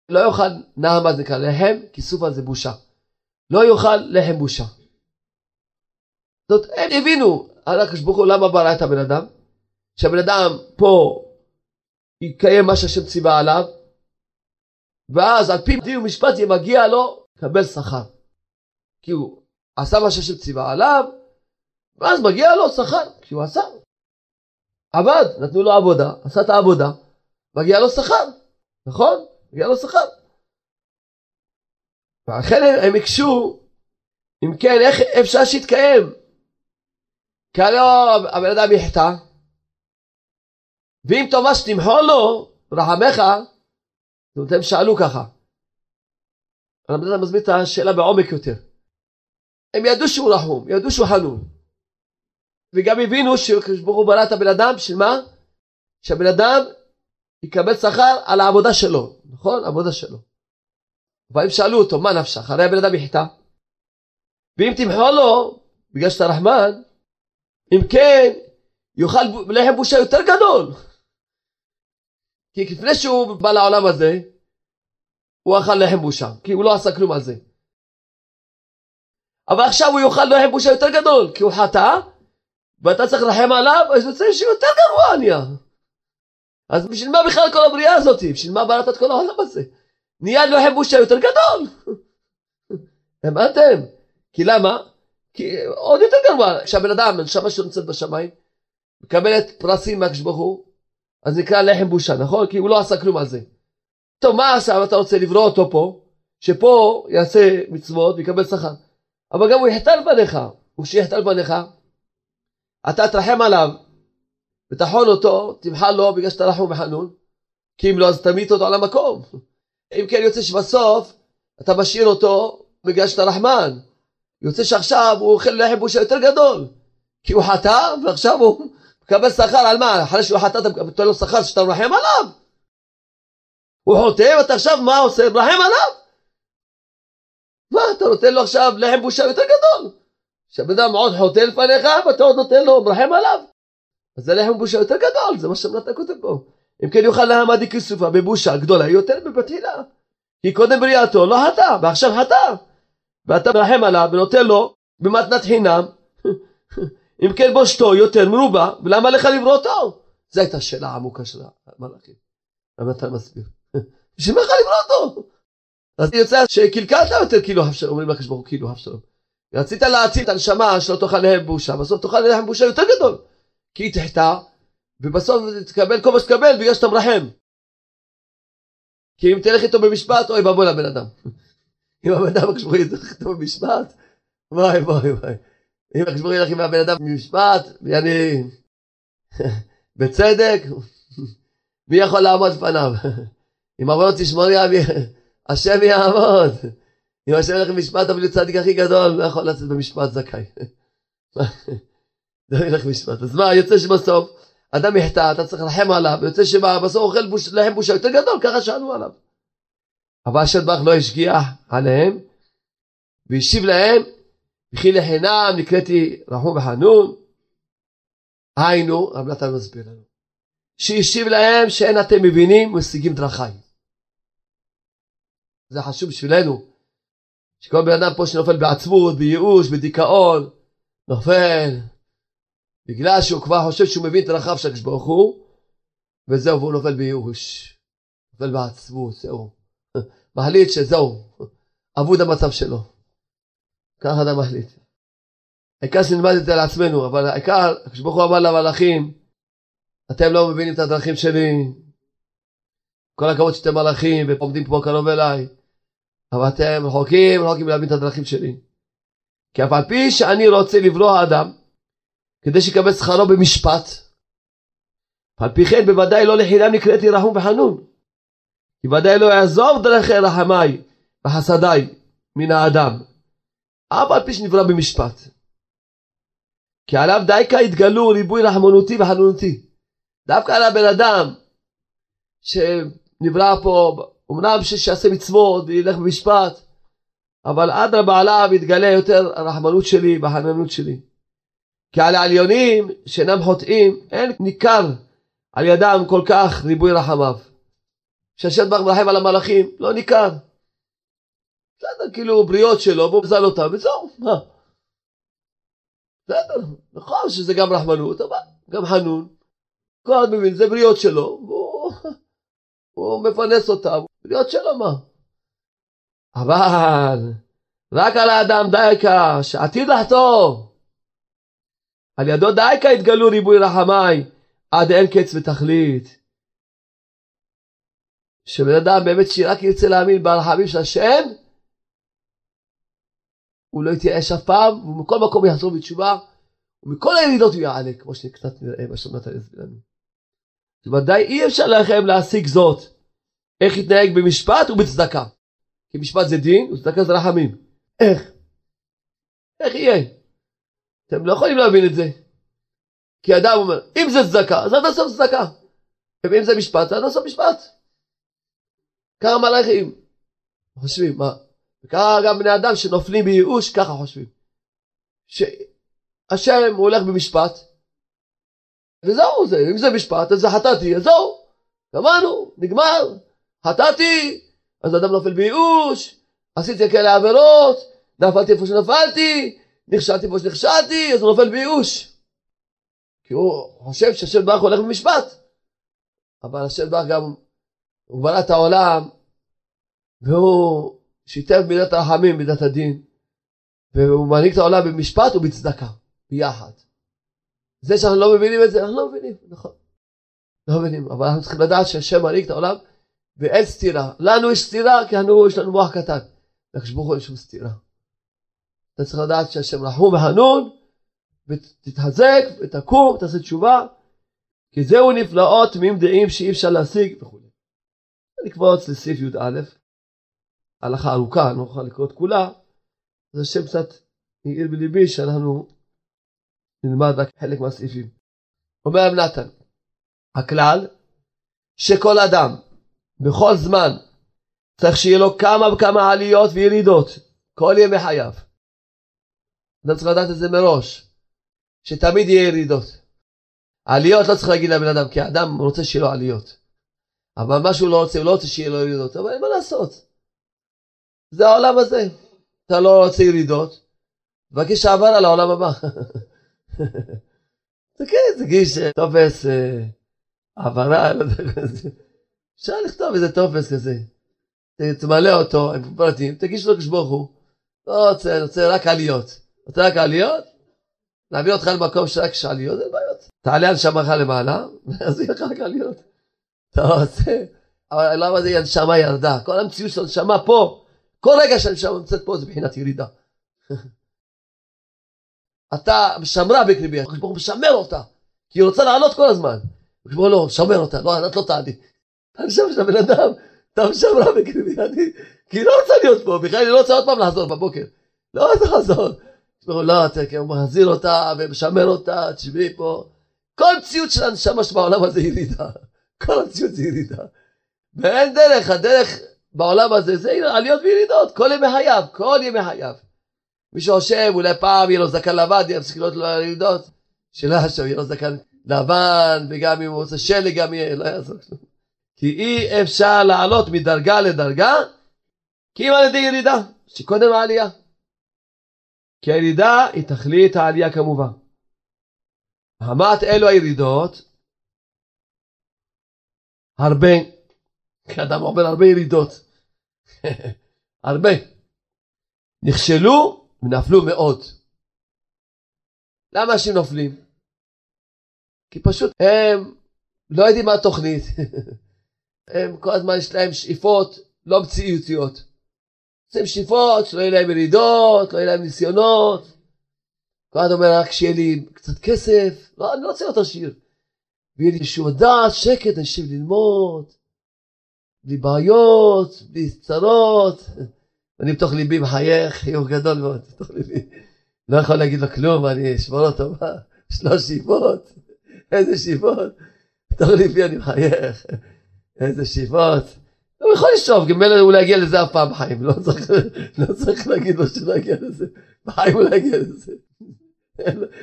לא יאכל נעמה זה נקרא לחם, כיסופה זה בושה. לא יאכל לחם בושה. זאת, הם הבינו, על הקדוש ברוך הוא למה ברא את הבן אדם? שהבן אדם פה יקיים מה שהשם ציווה עליו, ואז על פי דין ומשפט יהיה מגיע לו לקבל שכר. כי הוא עשה מה שהשם ציווה עליו, ואז מגיע לו שכר, כי הוא עשה. עבד, נתנו לו עבודה, עשה את העבודה, מגיע לו שכר, נכון? מגיע לו שכר. ולכן הם הקשו, אם כן, איך אפשר שיתקיים? כי הלא הבן אדם יחטא, ואם תאמר שתמחול לו, רחמך, זאת אומרת, הם שאלו ככה. הרב נתן מסביר את השאלה בעומק יותר. הם ידעו שהוא רחום, ידעו שהוא חנון. וגם הבינו שקדוש ברוך הוא ברא את הבן אדם, בשביל מה? שהבן אדם יקבל שכר על העבודה שלו, נכון? עבודה שלו. והם שאלו אותו, מה נפשך? הרי הבן אדם יחטא. ואם תמחול לו, בגלל שאתה רחמן, אם כן, יאכל לחם בושה יותר גדול. כי לפני שהוא בא לעולם הזה, הוא אכל לחם בושה, כי הוא לא עשה כלום על זה. אבל עכשיו הוא יאכל לחם בושה יותר גדול, כי הוא חטא, ואתה צריך לרחם עליו, אז יוצא שהוא יותר גרוע נהיה. אז בשביל מה בכלל כל הבריאה הזאת? בשביל מה בראת את כל העולם הזה? נהיה לחם בושה יותר גדול. הבנתם? כי למה? כי עוד יותר גרוע, כשהבן אדם, הנשמה נמצאת בשמיים, מקבלת פרסים מהקדוש ברוך הוא, אז נקרא לחם בושה, נכון? כי הוא לא עשה כלום על זה. טוב, מה עכשיו אתה רוצה לברוא אותו פה, שפה יעשה מצוות ויקבל שכר. אבל גם הוא יחטא על פניך, וכשיחטא על פניך, אתה תרחם עליו ותחון אותו, תמחל לו בגלל שאתה רחום וחנון, כי אם לא אז תמית אותו על המקום. אם כן יוצא שבסוף אתה משאיר אותו בגלל שאתה רחמן. יוצא שעכשיו הוא אוכל לחם בושה יותר גדול, כי הוא חטא ועכשיו הוא מקבל שכר על מה? אחרי שהוא חטא אתה נותן לו שכר שאתה מרחם עליו? הוא חוטא ואתה עכשיו מה עושה? מרחם עליו? מה אתה נותן לו עכשיו לחם בושה יותר גדול? שהבן אדם עוד חוטא לפניך ואתה עוד נותן לו מרחם עליו? אז זה לחם בושה יותר גדול, זה מה שמנת כותב פה. אם כן יאכל להם עדי כיסופה בבושה גדולה יותר מבתחילה. כי קודם בריאתו לא חטא ועכשיו חטא. ואתה מרחם עליו ונותן לו במתנת חינם אם כן בושתו יותר מרובה, ולמה לך לברוא אותו? זו הייתה השאלה העמוקה של המלאכים. למה אתה מסביר? בשביל מה לך לברוא אותו? אז יוצא שקלקלת יותר כאילו אבשלום, אומרים לקדוש ברוך כאילו אבשלום. רצית להציל את הנשמה שלא תאכל להם בושה, בסוף תאכל להם בושה יותר גדול. כי היא תחטא, ובסוף תקבל כל מה שתקבל בגלל שאתה מרחם. כי אם תלך איתו במשפט, אוי ואבוי לבן אדם. אם הבן אדם הוא ילך איתו במשפט, וואי וואי וואי. אם הוא ילך עם הבן אדם במשפט, ואני... בצדק, מי יכול לעמוד פניו? אם עבוד תשמורי השם יעמוד. אם השם ילך במשפט, אבל הוא צדיק הכי גדול, לא יכול לצאת במשפט זכאי. לא ילך במשפט. אז מה, יוצא שבסוף, אדם יחטא, אתה צריך לרחם עליו, יוצא שבסוף אוכל לחם בושה יותר גדול, ככה שאלו עליו. אבל השם ברוך לא השגיח עליהם, והשיב להם, וכי לחינם נקראתי רחום וחנון. היינו, רב נתן מסביר לנו, שהשיב להם שאין אתם מבינים ומשיגים דרכיי. זה חשוב בשבילנו, שכל בן אדם פה שנופל בעצמות, בייאוש, בדיכאון, נופל, בגלל שהוא כבר חושב שהוא מבין את דרכיו של הקדוש ברוך הוא, וזהו, והוא נופל בייאוש, נופל בעצמות, זהו. מחליט שזהו, אבוד המצב שלו. ככה אדם מחליט. העיקר שנלמד את זה על עצמנו, אבל העיקר, הקדוש ברוך הוא אמר למלאכים, אתם לא מבינים את הדרכים שלי, כל הכבוד שאתם מלאכים ועומדים פה קרוב אליי, אבל אתם רחוקים, רחוקים להבין את הדרכים שלי. כי אף על פי שאני רוצה לברוא האדם, כדי שיקבל שכרו במשפט, על פי כן בוודאי לא לחינם נקראתי רחום וחנון. כי ודאי לא יעזוב דרכי רחמיי וחסדיי מן האדם, אף על פי שנברא במשפט. כי עליו דייקה התגלו ריבוי רחמנותי וחנונותי. דווקא על הבן אדם שנברא פה, אמנם שיעשה מצוות וילך במשפט, אבל אדרבה עליו יתגלה יותר הרחמנות שלי והחננות שלי. כי על העליונים שאינם חוטאים, אין ניכר על ידם כל כך ריבוי רחמיו. שהשם ברוך מרחם על המלאכים, לא ניכר. בסדר, כאילו בריאות שלו, והוא מזל אותם, וזהו, מה? בסדר, נכון שזה גם רחמנות, אבל גם חנון. כל אחד מבין, זה בריאות שלו, הוא מפרנס אותם, בריאות שלו מה? אבל רק על האדם דייקה, שעתיד לחטוא. על ידו דייקה התגלו ריבוי רחמיי, עד אין קץ ותכלית. שבן אדם באמת שרק ירצה להאמין ברחמים של השם, הוא לא יתייאש אף פעם, ומכל מקום יחזור בתשובה, ומכל הירידות הוא יעלה, כמו שקצת נראה מה שנתן יסביר לנו. ודאי אי אפשר לכם להשיג זאת, איך יתנהג במשפט ובצדקה. כי משפט זה דין, וצדקה זה רחמים. איך? איך יהיה? אתם לא יכולים להבין את זה. כי אדם אומר, אם זה צדקה, אז עד הסוף צדקה. ואם זה משפט, אז עד הסוף משפט. ככה מלאכים חושבים, מה? וככה גם בני אדם שנופלים בייאוש, ככה חושבים. שהשם הולך במשפט, וזהו זה, אם זה משפט, אז זה חטאתי, אז זהו, גמרנו, נגמר, חטאתי, אז אדם נופל בייאוש, עשיתי כאלה עבירות, נפלתי איפה שנפלתי, נכשלתי איפה שנכשלתי, אז הוא נופל בייאוש. כי הוא חושב שהשם ברוך הולך במשפט. אבל השם ברוך גם, הוא ברא את העולם, והוא שיתף מידת הרחמים, מידת הדין, והוא מנהיג את העולם במשפט ובצדקה, ביחד. זה שאנחנו לא מבינים את זה, אנחנו לא מבינים, נכון. לא מבינים, אבל אנחנו צריכים לדעת שהשם מנהיג את העולם ואין סתירה. לנו יש סתירה כי לנו יש לנו מוח קטן. לקדוש ברוך הוא אין שום סתירה. אתה צריך לדעת שהשם רחום וחנון, ותתחזק ותקום ותעשה תשובה, כי זהו נפלאות תמים דעים שאי אפשר להשיג וכו'. אני אקפוץ לסעיף י"א, הלכה ארוכה, אני לא אוכל לקרוא את כולה, אז השם קצת העיר בליבי שאנחנו נלמד רק חלק מהסעיפים. אומר רב נתן, הכלל שכל אדם בכל זמן צריך שיהיה לו כמה וכמה עליות וירידות כל ימי חייו. אדם צריך לדעת את זה מראש. שתמיד יהיה ירידות. עליות לא צריך להגיד לבן אדם, כי האדם רוצה שיהיה לו עליות. אבל מה שהוא לא רוצה, הוא לא רוצה שיהיה לו ירידות, אבל אין מה לעשות. זה העולם הזה. אתה לא רוצה ירידות, תבקש שעבר על העולם הבא. כן, תגיש אה, טופס אה, העברה, לא אפשר לכתוב איזה טופס כזה. תמלא אותו עם פרטים, תגיש לו כשברוך הוא. לא רוצה, רוצה רק עליות. רוצה רק עליות? להביא אותך למקום שרק יש עליות, אין בעיות. תעלה הנשמך למעלה, ואז יהיה לך רק עליות. אתה רוצה, אבל למה זה הנשמה ירדה? כל המציאות של הנשמה פה, כל רגע שהנשמה נמצאת פה זה מבחינת ירידה. אתה משמרה בקריבי, הקדוש ברוך הוא משמר אותה, כי היא רוצה לעלות כל הזמן. הקדוש ברוך הוא לא, משמר אותה, לא, את לא תעלי. הנשמה של הבן אדם, אתה משמרה בקריבי, כי היא לא רוצה להיות פה, בכלל היא לא רוצה עוד פעם לחזור בבוקר. לא רוצה לחזור. תשמעו, לא, הוא מחזיר אותה ומשמר אותה, תשמעי פה. כל ציוד של הנשמה שבעולם הזה ירידה. כל הציוד זה ירידה. ואין דרך, הדרך בעולם הזה זה עליות וירידות, כל ימי חייו, כל ימי חייו. מי שחושב, אולי פעם יהיה לו זקן לבן, יפסיק להיות לו ירידות. שלא יחשוב, יהיה לו זקן לבן, וגם אם הוא רוצה שלג גם יהיה, לא יעזור כלום. כי אי אפשר לעלות מדרגה לדרגה, כי אם על ידי ירידה, שקודם העלייה. כי הירידה היא תכלית העלייה כמובן. המת אלו הירידות, הרבה, כי אדם עובר הרבה ירידות, הרבה, נכשלו ונפלו מאוד. למה אנשים נופלים? כי פשוט הם לא יודעים מה התוכנית, הם כל הזמן יש להם שאיפות לא מציאותיות. רוצים שאיפות, שלא יהיה להם ירידות, לא יהיה להם ניסיונות. כל אחד אומר רק שיהיה לי קצת כסף, לא, אני לא רוצה להיות עשיר. ויהיה לי איזשהו דעת, שקט, אני אשב ללמוד, בלי בעיות, בלי צרות. אני בתוך ליבי מחייך, חיוך גדול מאוד, בתוך ליבי. לא יכול להגיד לו כלום, אני אשמור אותו, מה? יש לו שאיפות, איזה שאיפות. בתוך ליבי אני מחייך, איזה שאיפות. הוא יכול לשאוף, גם מילא הוא יגיע לזה אף פעם בחיים, לא צריך, לא צריך להגיד לו שלא יגיע לזה, בחיים הוא לא יגיע לזה.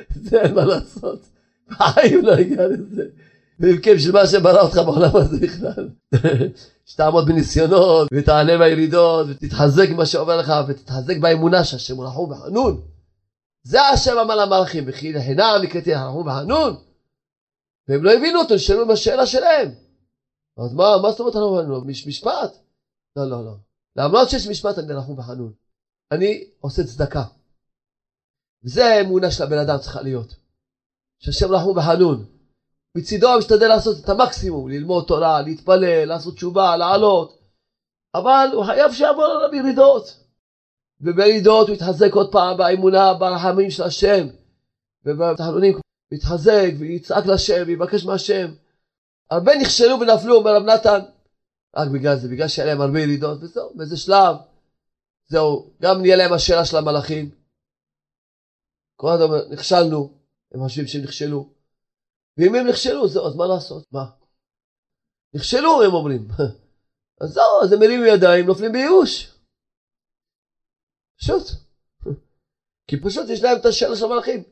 זה אין מה לעשות, בחיים לא יגיע לזה. ואם כן, בשביל מה השם ברא אותך בעולם הזה בכלל? שתעמוד בניסיונות, ותעלה בירידות, ותתחזק במה שעובר לך, ותתחזק באמונה שהשם הוא רחום וחנון. זה השם אמר למלאכים, וכי לחינם נקראתי רחום וחנון. והם לא הבינו אותו, נשאלו עם השאלה שלהם. אז מה, מה זאת אומרת אנחנו יש משפט? לא, לא, לא. למרות שיש משפט אני רחום וחנון. אני עושה צדקה. וזה האמונה של הבן אדם צריכה להיות. שהשם רחום וחנון. מצידו משתדל לעשות את המקסימום, ללמוד תורה, להתפלל, לעשות תשובה, לעלות, אבל הוא חייב שיעבור עליו ירידות. ובירידות הוא יתחזק עוד פעם באמונה, ברחמים של השם, ובתחנונים הוא יתחזק ויצעק לשם ויבקש מהשם. הרבה נכשלו ונפלו, אומר רב נתן, רק בגלל זה, בגלל שהיה להם הרבה ירידות, וזהו, באיזה שלב, זהו, גם נהיה להם השאלה של המלאכים. כל הזמן נכשלנו, הם חושבים שהם נכשלו. ואם הם נכשלו, זהו, אז מה לעשות? מה? נכשלו, הם אומרים. אז זהו, אז הם מרימים ידיים, נופלים בייאוש. פשוט. כי פשוט יש להם את השאלה של המלאכים.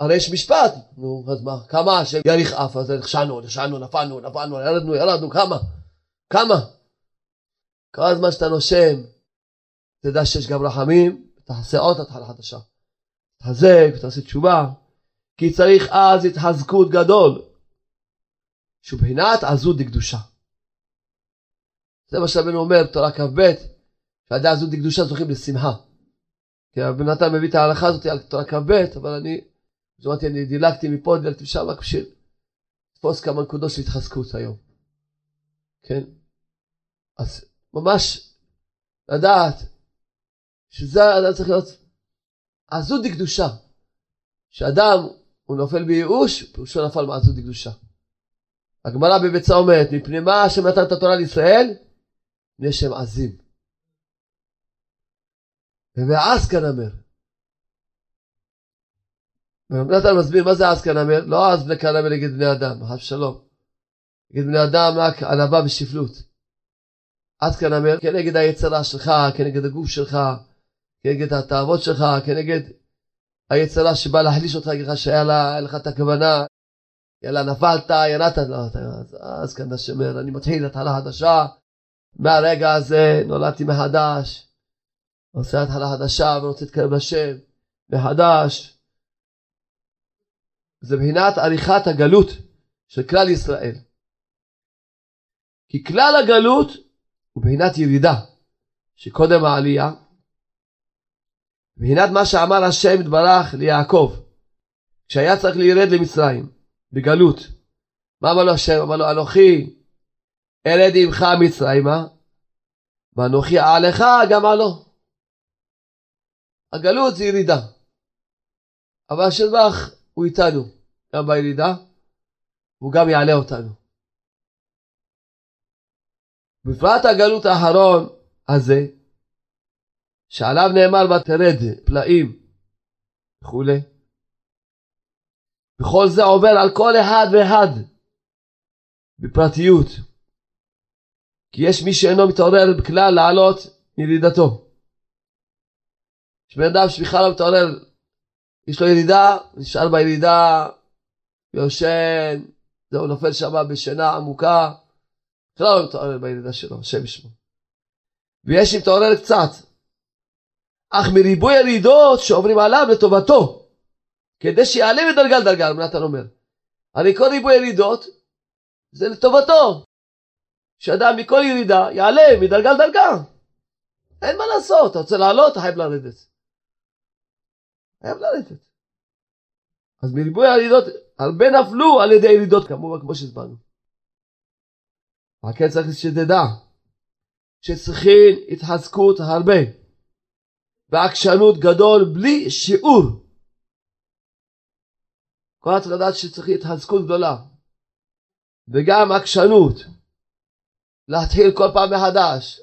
הרי יש משפט, נו, אז מה, כמה השם יאריך אף, אז נכשלנו, נכשלנו, נפלנו, נפלנו, ירדנו, ירדנו, כמה? כמה? כל הזמן שאתה נושם, תדע שיש גם רחמים, תעשה עוד התחלה חדשה. תחזק, ותעשה תשובה. כי צריך אז התחזקות גדול, שהוא בחינת עזות דקדושה. זה מה שרבנו אומר בתורה כ"ב, שעל ידי עזות דקדושה זוכים לשמחה. כי רבי נתן מביא את ההלכה הזאת על תורה כ"ב, אבל אני, אומרת, אני דילגתי מפה, דילגתי משם, רק בשביל לתפוס כמה נקודות של התחזקות היום. כן? אז ממש לדעת שזה אדם צריך להיות עזות דקדושה. שאדם הוא נופל בייאוש, פירושו נפל מעצות דקדושה. הגמרא בביצה אומרת, מפני מה השם נתן את התורה לישראל? מפני שהם עזים. ובעז כנמר. ורב נתן מסביר מה זה עז כנמר, לא עז בני כנמר נגד בני אדם, חס שלום. נגד בני אדם רק ענווה ושפלות. עז כנמר כנגד היצרה שלך, כנגד הגוף שלך, כנגד התאוות שלך, כנגד היצרה שבאה להחליש אותך, להגיד לך שהיה לה, לך את הכוונה, יאללה נפלת, ינעת, לא, אז, אז כאן השמר, אני מתחיל התחלה חדשה, מהרגע הזה נולדתי מחדש, עושה התחלה חדשה ורוצה להתקרב לשם, מחדש. זה מבחינת עריכת הגלות של כלל ישראל. כי כלל הגלות הוא מבחינת ירידה, שקודם העלייה, מבחינת מה שאמר השם יתברך ליעקב, כשהיה צריך להירד למצרים, בגלות. מה אמר לו השם? אמר לו, אנוכי ארד עמך מצרימה, ואנוכי אעלך גם עלו. הגלות זה ירידה. אבל השם יתברך הוא איתנו, גם בירידה, והוא גם יעלה אותנו. בפרט הגלות האחרון הזה, שעליו נאמר ותרד פלאים וכולי. וכל זה עובר על כל אחד ואחד בפרטיות. כי יש מי שאינו מתעורר בכלל לעלות ירידתו. יש בן אדם שבכלל לא מתעורר, יש לו ירידה, נשאר בירידה, יושן, זהו, נופל שם בשינה עמוקה, בכלל לא מתעורר בירידה שלו, השם ישמו. ויש שמתעורר קצת, אך מריבוי ירידות שעוברים עליו לטובתו, כדי שיעלה מדרגה לדרגה, נתן אומר. הרי כל ריבוי ירידות זה לטובתו. שאדם מכל ירידה יעלה מדרגה לדרגה. אין מה לעשות, אתה רוצה לעלות, אתה חייב לרדת. חייב לרדת. אז מריבוי הירידות, הרבה נפלו על ידי ירידות, כמובן כמו שהסברנו. רק כן צריך שתדע, שצריכים התחזקות הרבה. ועקשנות גדול בלי שיעור. כל צריך שצריך התחזקות גדולה. וגם עקשנות. להתחיל כל פעם מחדש.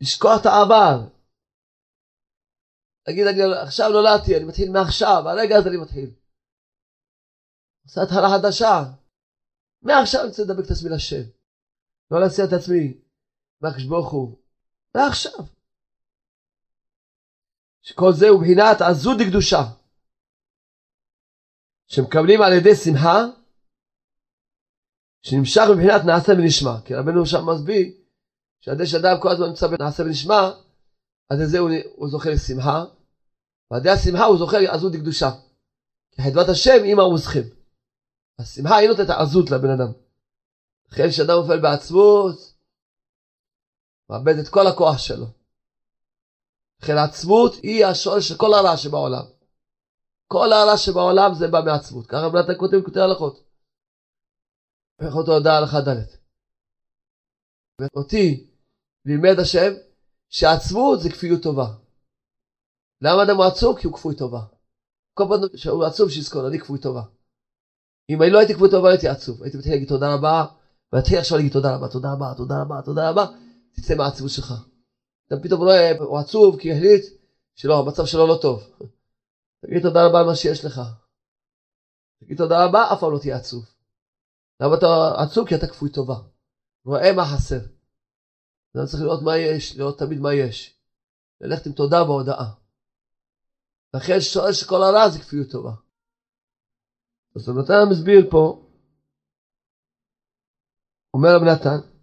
לשכוח את העבר. להגיד, אני עכשיו נולדתי, אני מתחיל מעכשיו, הרגע הזה אני מתחיל. עושה התחלה חדשה. מעכשיו אני רוצה לדבק את עצמי לשם. לא להציע את עצמי מהקדוש ברוך הוא. מעכשיו. שכל זה הוא בחינת עזות דקדושה. שמקבלים על ידי שמחה, שנמשך מבחינת נעשה ונשמע. כי רבנו שם מסביר, שעד שאדם כל הזמן נמצא בנעשה ונשמע, אז לזה הוא, הוא זוכה לשמחה, ידי השמחה הוא זוכה לעזות דקדושה. כי חדוות השם עמה ומוסכים. השמחה היא נותנת עזות לבן אדם. לכן כשאדם נופל בעצמות, מאבד את כל הכוח שלו. לכן העצמות היא השורש של כל הרע שבעולם. כל הרע שבעולם זה בא מעצמות. ככה בנת כותב כותב הלכות. הלכות הודעה הלכה ד'. ואותי לימד השם שעצמות זה כפיות טובה. למה אדם הוא עצוב? כי הוא כפוי טובה. כל פעם שהוא עצוב שיזכור, אני כפוי טובה. אם אני לא הייתי כפוי טובה, הייתי עצוב. הייתי מתחיל להגיד תודה רבה, ואתחיל עכשיו להגיד תודה רבה, תודה רבה, תודה רבה, תודה רבה, תצא מהעצבות שלך. אתה פתאום רואה, הוא עצוב כי החליט שלא, המצב שלו לא טוב. תגיד תודה רבה על מה שיש לך. תגיד תודה רבה, אף פעם לא תהיה עצוב. למה אתה עצוב? כי אתה כפוי טובה. רואה מה חסר. אתה צריך לראות מה יש, לראות תמיד מה יש. ללכת עם תודה בהודעה. לכן שואל שכל הרע זה כפיות טובה. אז נתן מסביר פה, אומר רב נתן,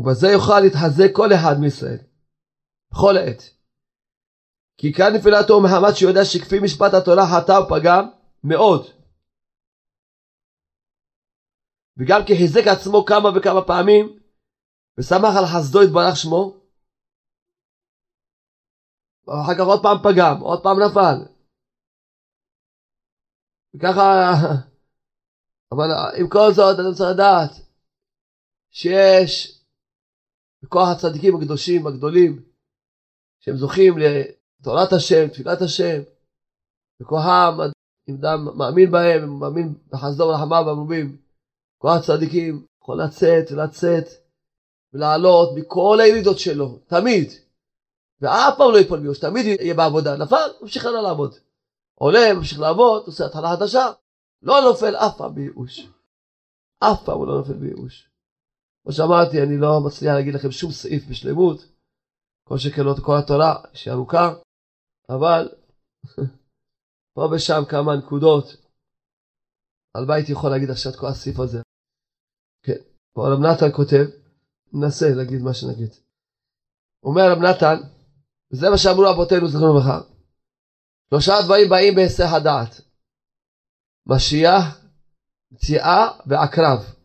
ובזה יוכל להתחזק כל אחד מישראל, בכל עת. כי כאן נפילתו מחמת שיודע שכפי משפט התורה חטא ופגם מאוד. וגם כי חיזק עצמו כמה וכמה פעמים, ושמח על חסדו יתברך שמו, ואחר כך עוד פעם פגם, עוד פעם נפל. וככה, אבל עם כל זאת אני רוצה לדעת שיש בכוח הצדיקים הקדושים הגדולים שהם זוכים לתורת השם, תפילת השם, בכוחם, אם אדם מאמין בהם, מאמין בחסדו ולחמיו המרובים, כוח הצדיקים יכול לצאת ולצאת ולעלות מכל הירידות שלו, תמיד. ואף פעם לא ייפול מיוש, תמיד יהיה בעבודה. נפל, ממשיך הלאה לעבוד. עולה, ממשיך לעבוד, עושה התחלה חדשה, לא נופל אף פעם בייאוש. אף פעם הוא לא נופל בייאוש. כמו שאמרתי, אני לא מצליח להגיד לכם שום סעיף בשלמות, כל לא כל התורה שהיא ארוכה, אבל פה ושם כמה נקודות. הלוואי הייתי יכול להגיד עכשיו את כל הסעיף הזה. כן, פה רב נתן כותב, ננסה להגיד מה שנגיד. אומר רב נתן, וזה מה שאמרו אבותינו זכרונו לברכה, שלושה דברים באים בהיסח הדעת, משיח, מציאה ועקרב.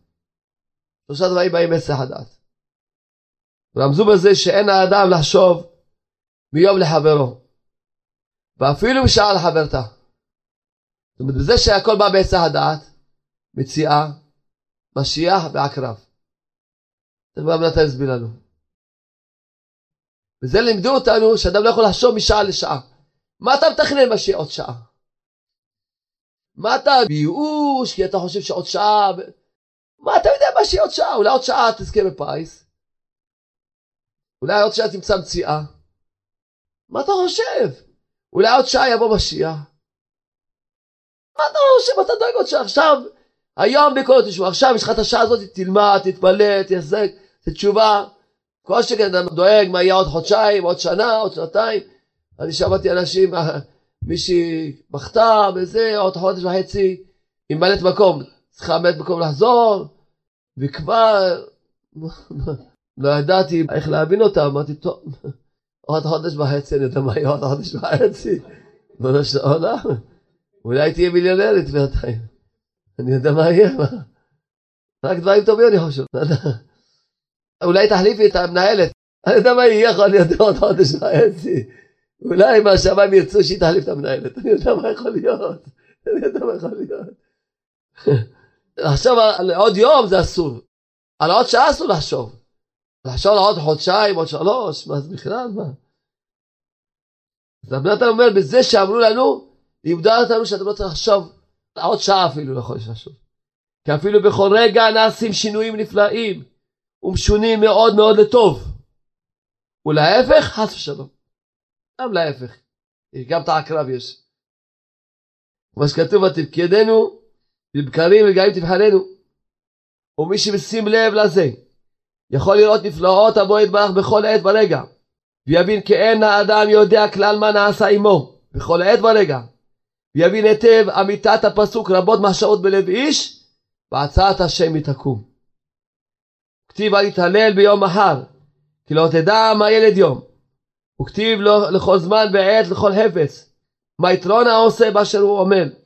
שלושה דברים באים בהיסח הדעת. רמזו בזה שאין האדם לחשוב מיום לחברו, ואפילו משעה לחברתה. זאת אומרת, בזה שהכל בא בהיסח הדעת, מציאה, משיח ועקרב. תכף רב נתן יסביר לנו. וזה לימדו אותנו שאדם לא יכול לחשוב משעה לשעה. מה אתה מתכנן מה שיהיה עוד שעה? מה אתה בייאוש כי אתה חושב שעוד שעה... מה אתה יודע מה שיהיה עוד שעה? אולי עוד שעה תזכה בפיס? אולי עוד שעה תמצא מציאה? מה אתה חושב? אולי עוד שעה יבוא משיח? מה אתה חושב? אתה דואג עוד שעה. עכשיו, היום בכל תשמע, עכשיו יש לך את השעה הזאת, תלמד, תתפלל, תחזק, תתשובה. כל שכן אתה דואג מה יהיה עוד חודשיים, עוד שנה, עוד שנתיים. אני שמעתי אנשים, מישהי בכתה וזה, עוד חודש וחצי, עם מלאת מקום, צריכה מלאת מקום לחזור, וכבר לא ידעתי איך להבין אותה, אמרתי, טוב, עוד חודש וחצי, אני יודע מה יהיה עוד חודש וחצי, בנו של העולם, אולי תהיה מיליונרית בינתיים, אני יודע מה יהיה, מה? רק דברים טובים אני חושב, אולי תחליפי את המנהלת, אני יודע מה יהיה, יכול להיות עוד חודש וחצי, אולי מהשמיים ירצו שהיא תחליף את המנהלת, אני יודע מה יכול להיות, אני יודע מה יכול להיות. עכשיו על עוד יום זה אסור, על עוד שעה אסור לחשוב. לחשוב על עוד חודשיים, עוד שלוש, מה זה בכלל, מה? אז רבי נתן אומר, בזה שאמרו לנו, לימדו אותנו שאתם לא צריכים לחשוב, עוד שעה אפילו לא יכול לחשוב. כי אפילו בכל רגע נעשים שינויים נפלאים ומשונים מאוד מאוד לטוב. ולהפך, חס ושלום. גם להפך. גם את העקרב יש. כמו שכתוב, ותפקדנו בבקרים וגאים תבחננו. ומי שמשים לב לזה, יכול לראות נפלאות הבוא יתברך בכל עת ברגע, ויבין כי אין האדם יודע כלל מה נעשה עמו, בכל עת ברגע. ויבין היטב אמיתת הפסוק רבות מחשבות בלב איש, והצעת השם היא תקום. כתיב אל יתהלל ביום מחר, כי לא תדע מה ילד יום. וכתיב לו לכל זמן ועת לכל חפץ. מה יתרון העושה באשר הוא עמל.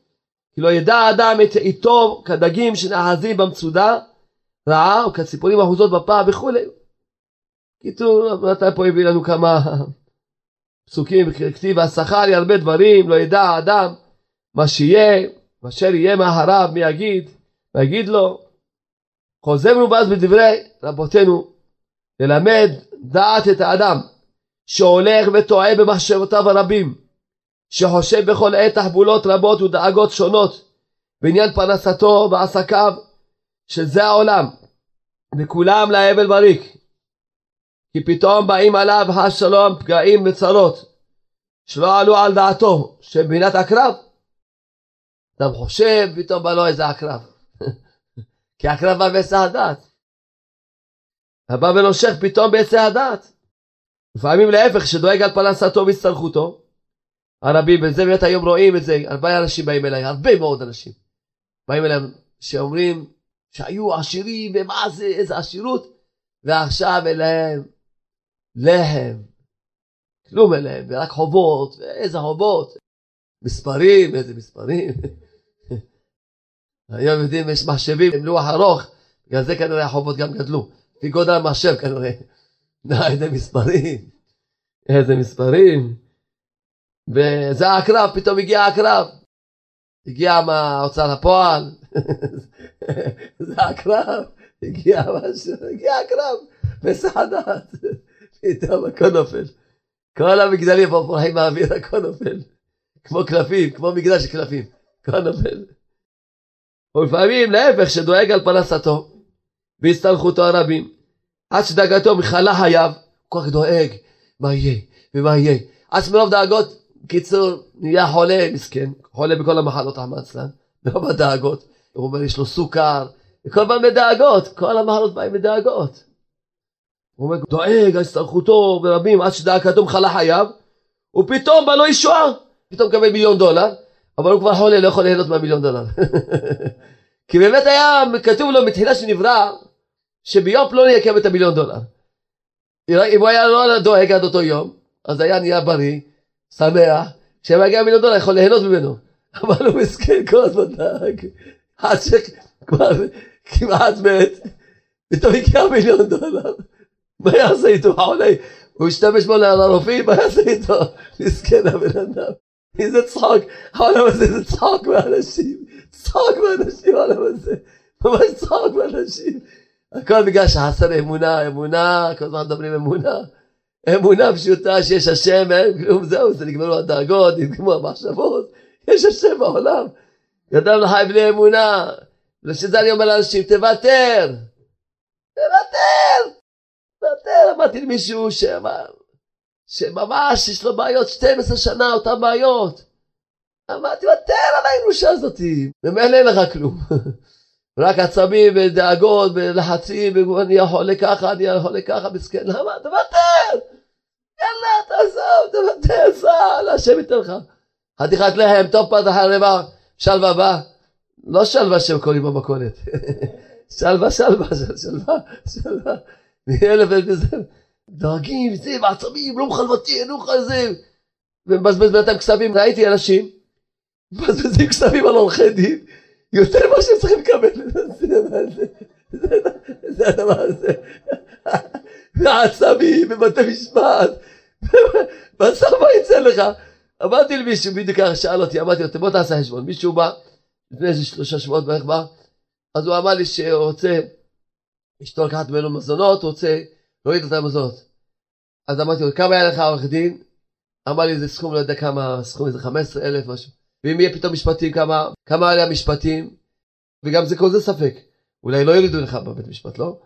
כי לא ידע האדם את עיתו כדגים שנאחזים במצודה רעה או כציפורים אחוזות בפה וכולי. קיצור, נתן פה הביא לנו כמה פסוקים, כתיב השכר ירבה דברים, לא ידע האדם מה שיהיה, ואשר יהיה מאחריו, מי יגיד, ויגיד לו, חוזרנו אז בדברי רבותינו, ללמד דעת את האדם, שהולך וטועה במחשבותיו הרבים, שחושב בכל עת תחבולות רבות ודאגות שונות בעניין פרנסתו ועסקיו, שזה העולם, וכולם להבל בריק. כי פתאום באים עליו השלום פגעים וצרות, שלא עלו על דעתו, שבבינת הקרב. אדם חושב, פתאום בא לו איזה עקרב. כי עקרב בא בעצה הדעת. הבא ונושך פתאום בעצה הדעת. לפעמים להפך, שדואג על פרנסתו והצטרכותו. הרבים, וזה באמת היום רואים את זה, הרבה אנשים באים אליי, הרבה מאוד אנשים. באים אליי שאומרים שהיו עשירים, ומה זה, איזה עשירות, ועכשיו אליהם לחם, כלום אליהם, ורק חובות, ואיזה חובות. מספרים, איזה מספרים. היום יודעים, יש מחשבים עם לוח ארוך, בגלל זה כנראה החובות גם גדלו. לפי גודל המחשב כנראה. איזה מספרים, איזה מספרים. וזה העקרב, פתאום הגיע העקרב. הגיע מההוצאה לפועל, זה העקרב, הגיע משהו, הגיע העקרב, בסעדת, פתאום הכל נופל. כל המגדלים פה פורחים מהאוויר, הכל נופל. כמו קלפים, כמו מגדל של קלפים, הכל נופל. ולפעמים להפך שדואג על פרנסתו והסתלחותו הרבים עד שדאגתו מכלה חייו כל כך דואג מה יהיה ומה יהיה עד שמרוב דאגות קיצור נהיה חולה מסכן חולה בכל המחלות המעצלן לא בדאגות הוא אומר יש לו סוכר וכל פעם בדאגות כל המחלות באים בדאגות הוא אומר דואג על הסתלחותו ורבים עד שדאגתו מכלה חייו ופתאום בא לו ישועה פתאום מקבל מיליון דולר אבל הוא כבר חולה, לא יכול ליהנות מהמיליון דולר. כי באמת היה כתוב לו מתחילה שנברא, שביום פלוני יקם את המיליון דולר. אם הוא היה לא דואג עד אותו יום, אז היה נהיה בריא, שמח, כשהיה מגיע מיליון דולר יכול ליהנות ממנו. אבל הוא מסכן כל הזמן דאג, עד שכבר כמעט מת, פתאום הגיע מיליון דולר. מה יעשה איתו? הוא השתמש בו לרופאים, מה יעשה איתו? מסכן הבן אדם. איזה צחוק, העולם הזה זה צחוק מאנשים, צחוק מאנשים העולם הזה, ממש צחוק מאנשים. הכל בגלל שחסר אמונה, אמונה, כל הזמן מדברים אמונה. אמונה פשוטה שיש השם, אין כלום, זהו, זה נגמרו הדאגות, נגמרו המחשבות, יש השם בעולם. אדם לחי בלי אמונה. ושזה אני אומר לאנשים, תוותר, תוותר, תוותר. אמרתי למישהו שאמר, שממש יש לו בעיות 12 שנה, אותן בעיות. אמרתי, ותר על הירושה הזאתי, ממילא אין לך כלום. רק עצבים ודאגות ולחצים, ואני יכול לככה, אני יכול לככה, מסכן, למה? תוותר! יאללה, תעזוב, תוותר, סע, השם ייתן לך. חתיכת לחם, טוב פת אחרי רבע, שלווה בא. לא שלווה שהם קוראים במכולת. שלווה, שלווה, שלווה, שלווה. מאלף וזה. דואגים, זה, מעצבים, לא מוכן לוותר, לא מוכן זה. ומבזבז בינתיים כספים, ראיתי אנשים, מבזבזים כספים על עורכי דין, יותר ממה שהם צריכים לקבל. זה הדבר הזה. ועצבים, ובתי משפט, בסוף מה יצא לך? אמרתי למישהו, בדיוק ככה שאל אותי, אמרתי לו, בוא תעשה חשבון. מישהו בא, לפני איזה שלושה שבועות בערך בא, אז הוא אמר לי שהוא רוצה, אשתו לקחת ממנו מזונות, הוא רוצה להוריד את המזונות. אז אמרתי לו, כמה היה לך עורך דין? אמר לי, זה סכום, לא יודע כמה, סכום איזה 15 אלף משהו. ואם יהיה פתאום משפטים, כמה, כמה עלה המשפטים? וגם זה כל זה ספק. אולי לא יורידו לך בבית משפט, לא?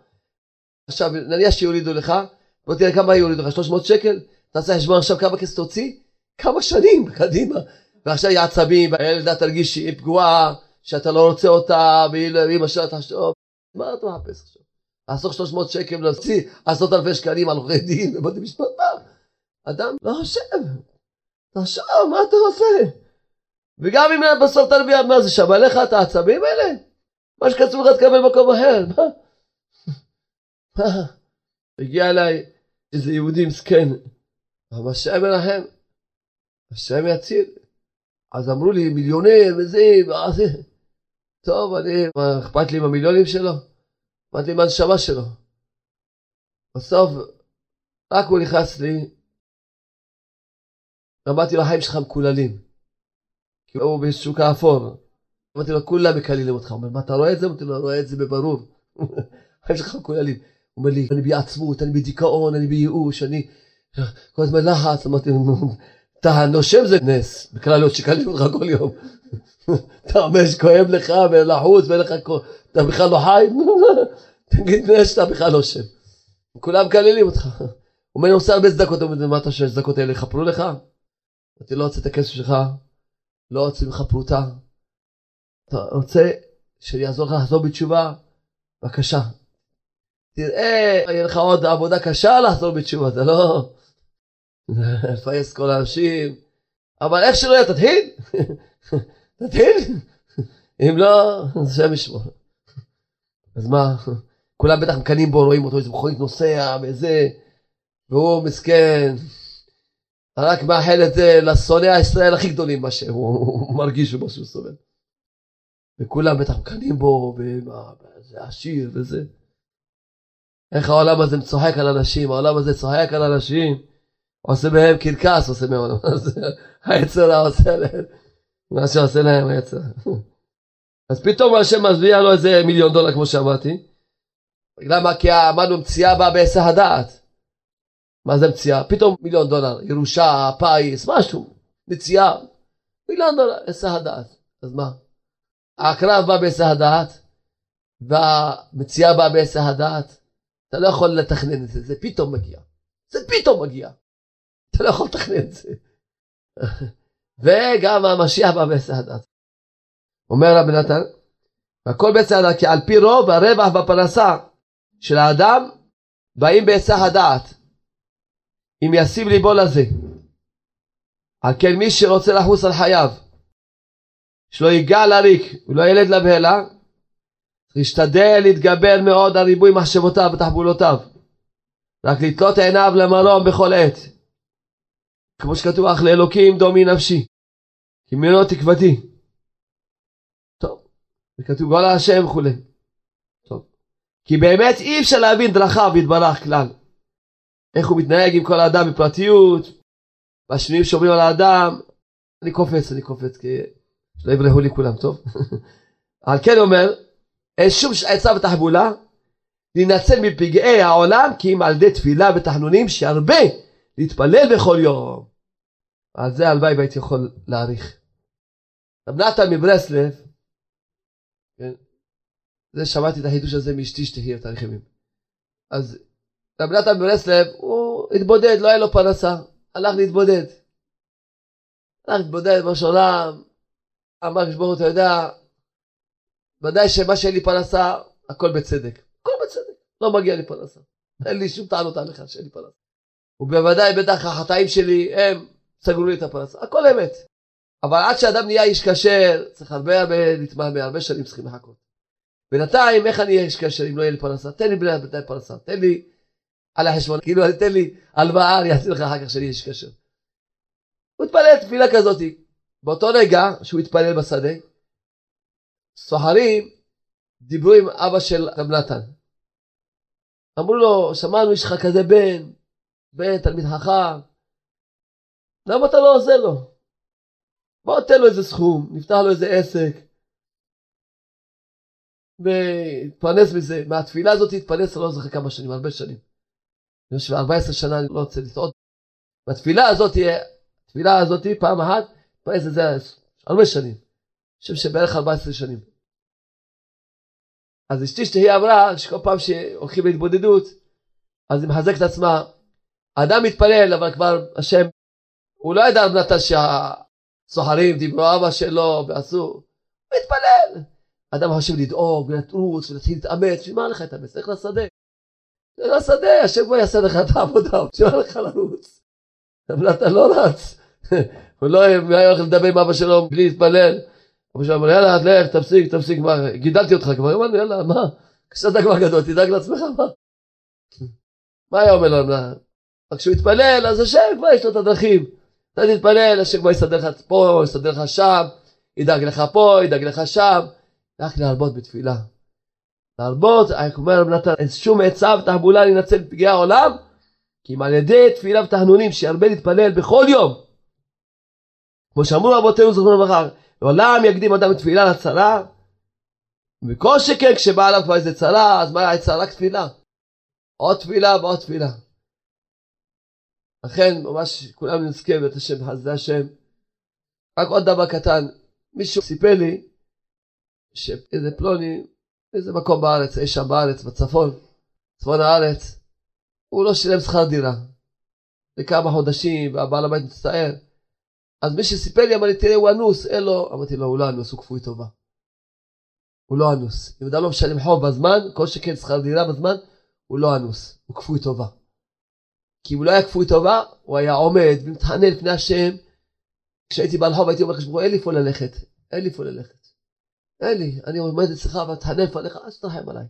עכשיו, נניח שיורידו לך, בוא תראה כמה יורידו לך, 300 שקל? תעשה חשבון עכשיו כמה כסף תוציא? כמה שנים קדימה. ועכשיו יהיה עצבים, הילדה תרגיש שהיא פגועה, שאתה לא רוצה אותה, ואמא שלה תחשוב, מה אתה מחפש עכשיו? לעשות 300 שקל להוציא עשרות אלפי שקלים על עורכי דין ובתי משפט? אדם לא חושב, תחשוב, מה אתה עושה? וגם אם בסוף תרוויח, מה זה שווה לך את העצבים האלה? מה שכתוב לך תקבל מקום אחר, מה? מה? הגיע אליי איזה יהודי מסכן, אבל השם מרחם, השם יציל. אז אמרו לי מיליונר וזה, וזה. טוב, אני, מה אכפת לי עם המיליונים שלו? אכפת לי עם הנשמה שלו. בסוף, רק הוא נכנס לי, אמרתי לו, החיים שלך מקוללים. כי הוא בשוק האפור. אמרתי לו, כולם מקללים אותך. הוא אומר, מה, אתה רואה את זה? אמרתי לו, רואה את זה בברור. החיים שלך מקוללים. הוא אומר לי, אני בעצמות, אני בדיכאון, אני בייאוש, אני כל הזמן לחץ. אמרתי לו, אתה נושם זה נס, בכלל לא שקלים אותך כל יום. אתה אומר שכואב לך ולחוץ ואין לך, אתה בכלל לא חי? תגיד נס שאתה בכלל נושם. כולם מקללים אותך. הוא אומר, אני עושה הרבה צדקות, הוא אומר, מה אתה חושב שהצדקות האלה יכפרו לך? אמרתי, לא רוצה את הכסף שלך, לא רוצה ממך פרוטה. אתה רוצה שיעזור לך לחזור בתשובה? בבקשה. תראה, יהיה לך עוד עבודה קשה לחזור בתשובה, זה לא... לפייס כל האנשים, אבל איך שלא יהיה, תתחיל, תתחיל, אם לא, אז השם ישמור. אז מה, כולם בטח מקנאים בו, רואים אותו איזה מכונית נוסע וזה, והוא מסכן, רק מאחל את זה לשונאי הישראל הכי גדולים מה שהוא מרגיש ומה שהוא סובל. וכולם בטח מקנאים בו, וזה עשיר וזה. איך העולם הזה צוחק על אנשים, העולם הזה צוחק על אנשים. עושה בהם קרקס, עושה מהם, היצר עושה להם, מה שעושה להם היצר. אז פתאום השם מזביע לו איזה מיליון דולר כמו שאמרתי. למה? כי אמרנו מציאה באה בהיסח הדעת. מה זה מציאה? פתאום מיליון דולר, ירושה, פיס, משהו, מציאה, מיליון דולר, היסח הדעת. אז מה? העקרב בא בהיסח הדעת, והמציאה באה בהיסח הדעת. אתה לא יכול לתכנן את זה, זה פתאום מגיע. זה פתאום מגיע. אתה לא יכול לתכנן את זה. וגם המשיח בא בעצם הדת. אומר רבי נתן, והכל בעצם הדת, כי על פי רוב הרווח בפרנסה של האדם באים בהיצע הדעת, אם ישים ליבו לזה. על כן מי שרוצה לחוס על חייו, שלא ייגע לריק ולא ילד לבהלה, להשתדל להתגבר מאוד על ריבוי מחשבותיו ותחבולותיו, רק לתלות עיניו למרום בכל עת. כמו שכתוב, אך לאלוקים דומי נפשי, כי ממנו תקוותי. טוב, וכתוב גול השם וכולי. טוב, כי באמת אי אפשר להבין דרכיו יתברך כלל. איך הוא מתנהג עם כל האדם בפרטיות, והשינויים שאומרים על האדם. אני קופץ, אני קופץ, כי שלא יברחו לי כולם, טוב? על כן אומר, אין שום עצה ותחבולה להינצל מפגעי העולם כי אם על ידי תפילה ותחנונים שהרבה להתפלל בכל יום. על זה הלוואי והייתי יכול להעריך. רב נתן מברסלב, כן, זה שמעתי את החידוש הזה מאשתי שתחיה את ימים. אז רב נתן מברסלב, הוא התבודד, לא היה לו פרנסה, הלך להתבודד. הלך להתבודד בראש העולם, אמר חשבון, אתה יודע, ודאי שמה שאין לי פרנסה, הכל בצדק. הכל בצדק, לא מגיע לי פרנסה. אין לי שום טענות עליך שאין לי פרנסה. ובוודאי בטח החטאים שלי הם סגרו לי את הפרנסה, הכל אמת. אבל עד שאדם נהיה איש כשר, צריך הרבה הרבה להתמהמה, הרבה שנים צריכים לחכות. בינתיים, איך אני אהיה איש כשר אם לא יהיה לי פרנסה? תן לי בינתיים פרנסה, תן לי על החשבון, כאילו תן לי הלוואה, אני אעשה לך אחר כך שאני איש כשר. הוא התפלל תפילה כזאת. באותו רגע שהוא התפלל בשדה, סוחרים דיברו עם אבא של רב נתן. אמרו לו, שמענו, יש לך כזה בן, בן, תלמיד חכם, למה אתה לא עוזר לו? בוא תן לו איזה סכום, נפתח לו איזה עסק, והתפרנס מזה, מהתפילה הזאת התפרנס, לא זוכר כמה שנים, הרבה שנים. חושב 14 שנה אני לא רוצה לטעות. בתפילה הזאת, התפילה הזאת פעם אחת, איזה זה הרבה שנים. אני חושב שבערך 14 שנים. אז אשתי שתהי אמרה שכל פעם שהולכים להתבודדות, אז היא מחזקת עצמה. האדם מתפלל, אבל כבר השם, הוא לא ידע על נתן שהסוחרים דיברו אבא שלו ועשו, הוא מתפלל. אדם חושב לדאוג ולטרוץ ולהתחיל להתאמץ, בשביל מה לך להתאמץ? לך לשדה. לך לשדה, השם כבר יעשה לך את העבודה, בשביל מה לך לרוץ? אבל אתה לא רץ. הוא לא היה הולך לדבר עם אבא שלו בלי להתפלל. אבא שלו אמר יאללה לך תפסיק תפסיק מה גידלתי אותך כבר אמרנו יאללה מה כשאתה כבר גדול תדאג לעצמך מה. מה היה אומר לו? רק כשהוא יתפלל אז השם כבר יש לו את הדרכים. אתה תתפלל השם כבר יסדר לך פה יסדר לך שם ידאג לך פה ידאג לך שם. רק להרבות בתפילה. להרבות, אומר רב נתן, אין שום עצה ותחבולה להינצל בפגעי העולם, כי אם על ידי תפילה ותחנונים שירבה להתפלל בכל יום. כמו שאמרו רבותינו זכרונו לברכה, לעולם יקדים אדם תפילה לצרה, וכל שכן כשבא עליו כבר איזה צרה, אז מה צרה? רק תפילה. עוד תפילה ועוד תפילה. לכן ממש כולם נזכה בית השם, בחסדי השם. רק עוד דבר קטן, מישהו סיפר לי שאיזה פלוני, איזה מקום בארץ, אי שם בארץ, בצפון, צפון הארץ, הוא לא שילם שכר דירה. לכמה חודשים, והבעל הבית מצטער. אז מי שסיפר לי אמר לי, תראה, הוא אנוס, אין לו. אמרתי לו, הוא לא אנוס, הוא כפוי טובה. הוא לא אנוס. אם אדם לא משלם חוב בזמן, כל שכן שכר דירה בזמן, הוא לא אנוס, הוא כפוי טובה. כי אם הוא לא היה כפוי טובה, הוא היה עומד ומתחנן לפני השם. כשהייתי בעל חוב הייתי אומר לך, אין לי איפה ללכת, אין לי איפה ללכת. אין לי, אני עומד אצלך ותחנן לפניך, אז תרחם עליי.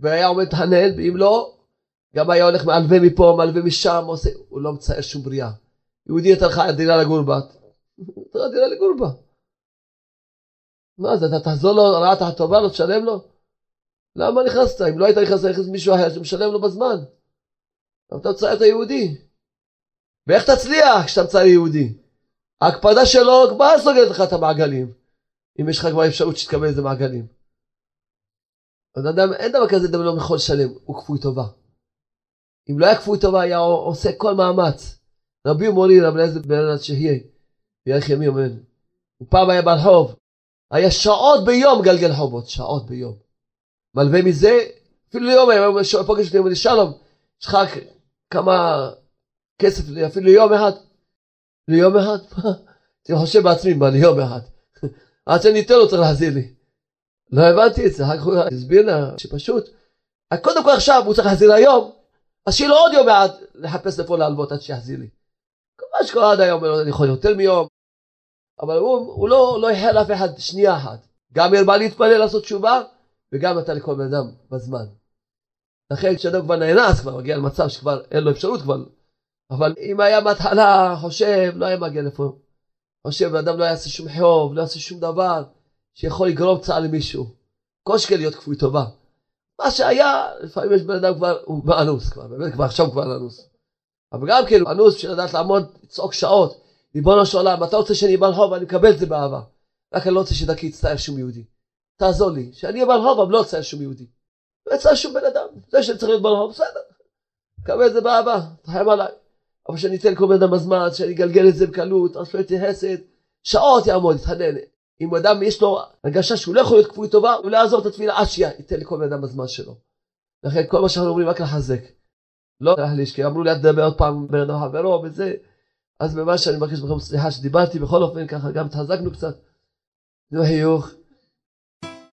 והיה עומד להתחנן, ואם לא, גם היה הולך מעלווה מפה, מעלווה משם, עושה, הוא לא מצייר שום בריאה. יהודי נתן לך דירה לגור בה, תן לך דירה לגור בה. מה זה, אתה תחזור לו רעת הטובה, לא תשלם לו? למה נכנסת? אם לא היית נכנס, נכנס מישהו אחר שמשלם לו בזמן. אבל אתה מצייר את היהודי. ואיך תצליח כשאתה מצייר יהודי? ההקפדה שלו כבר סוגרת לך את המעגלים. אם יש לך כבר אפשרות שתקבל איזה מעגלים. אז אדם, אין דבר כזה דבר לא יכול לשלם, הוא כפוי טובה. אם לא היה כפוי טובה, היה עושה כל מאמץ. רבי ומורי, רבי אליעזר בן ענת שיהיה, וירך ימי אומר, הוא פעם היה בעל חוב, היה שעות ביום גלגל חובות, שעות ביום. מלווה מזה, אפילו ליום היה פוגש אותי, אומר לי, שלום, יש לך כמה כסף, אפילו ליום אחד? ליום אחד? אני חושב בעצמי, מה ליום אחד? עד שאני אתן לו צריך להחזיר לי. לא הבנתי את זה, אחר כך הוא הסביר לה שפשוט, קודם כל עכשיו הוא צריך להחזיר היום, אז שיהיה לו עוד יום מעט לחפש איפה להלוות עד שיחזיר לי. מה שקורה עד היום, אני יכול יותר מיום, אבל הוא, הוא לא, לא איחר לאף אחד שנייה אחת. גם הרבה להתפלל לעשות תשובה, וגם נתן לכל בן אדם בזמן. לכן כשאדם כבר נאנס, כבר מגיע למצב שכבר אין לו אפשרות כבר, אבל אם היה בהתחלה חושב, לא היה מגיע לפה. חושב, אדם לא יעשה שום חוב, לא יעשה שום דבר שיכול לגרום צער למישהו. כל שקל להיות כפוי טובה. מה שהיה, לפעמים יש בן אדם כבר, הוא אנוס כבר, באמת כבר עכשיו כבר אנוס. אבל גם כן, אנוס בשביל לדעת לעמוד, לצעוק שעות, ריבונו של עולם, אתה רוצה שאני אהיה בעל אני מקבל את זה באהבה. רק אני לא רוצה שדרכי יצטער שום יהודי. תעזור לי, שאני אהיה בעל חוב, אבל לא אצטער שום יהודי. לא אצטער שום בן אדם. זה שאני צריך להיות בעל חוב, בסדר. מקבל את זה באהבה, תחיים עליי. אבל שאני אתן לכל בן אדם בזמן, שאני אגלגל את זה בקלות, אז לא חסד, שעות יעמוד, יתחנן. אם אדם יש לו הרגשה שהוא לא יכול להיות כפוי טובה, הוא לא יעזור את התפילה עד שייתן לכל בן אדם בזמן שלו. לכן כל מה שאנחנו אומרים רק לחזק. לא להחליש, כי אמרו לי אל תדבר עוד פעם בין אדם חברו וזה. אז ממש אני מבקש מכם סליחה שדיברתי, בכל אופן ככה גם התחזקנו קצת. נו חיוך.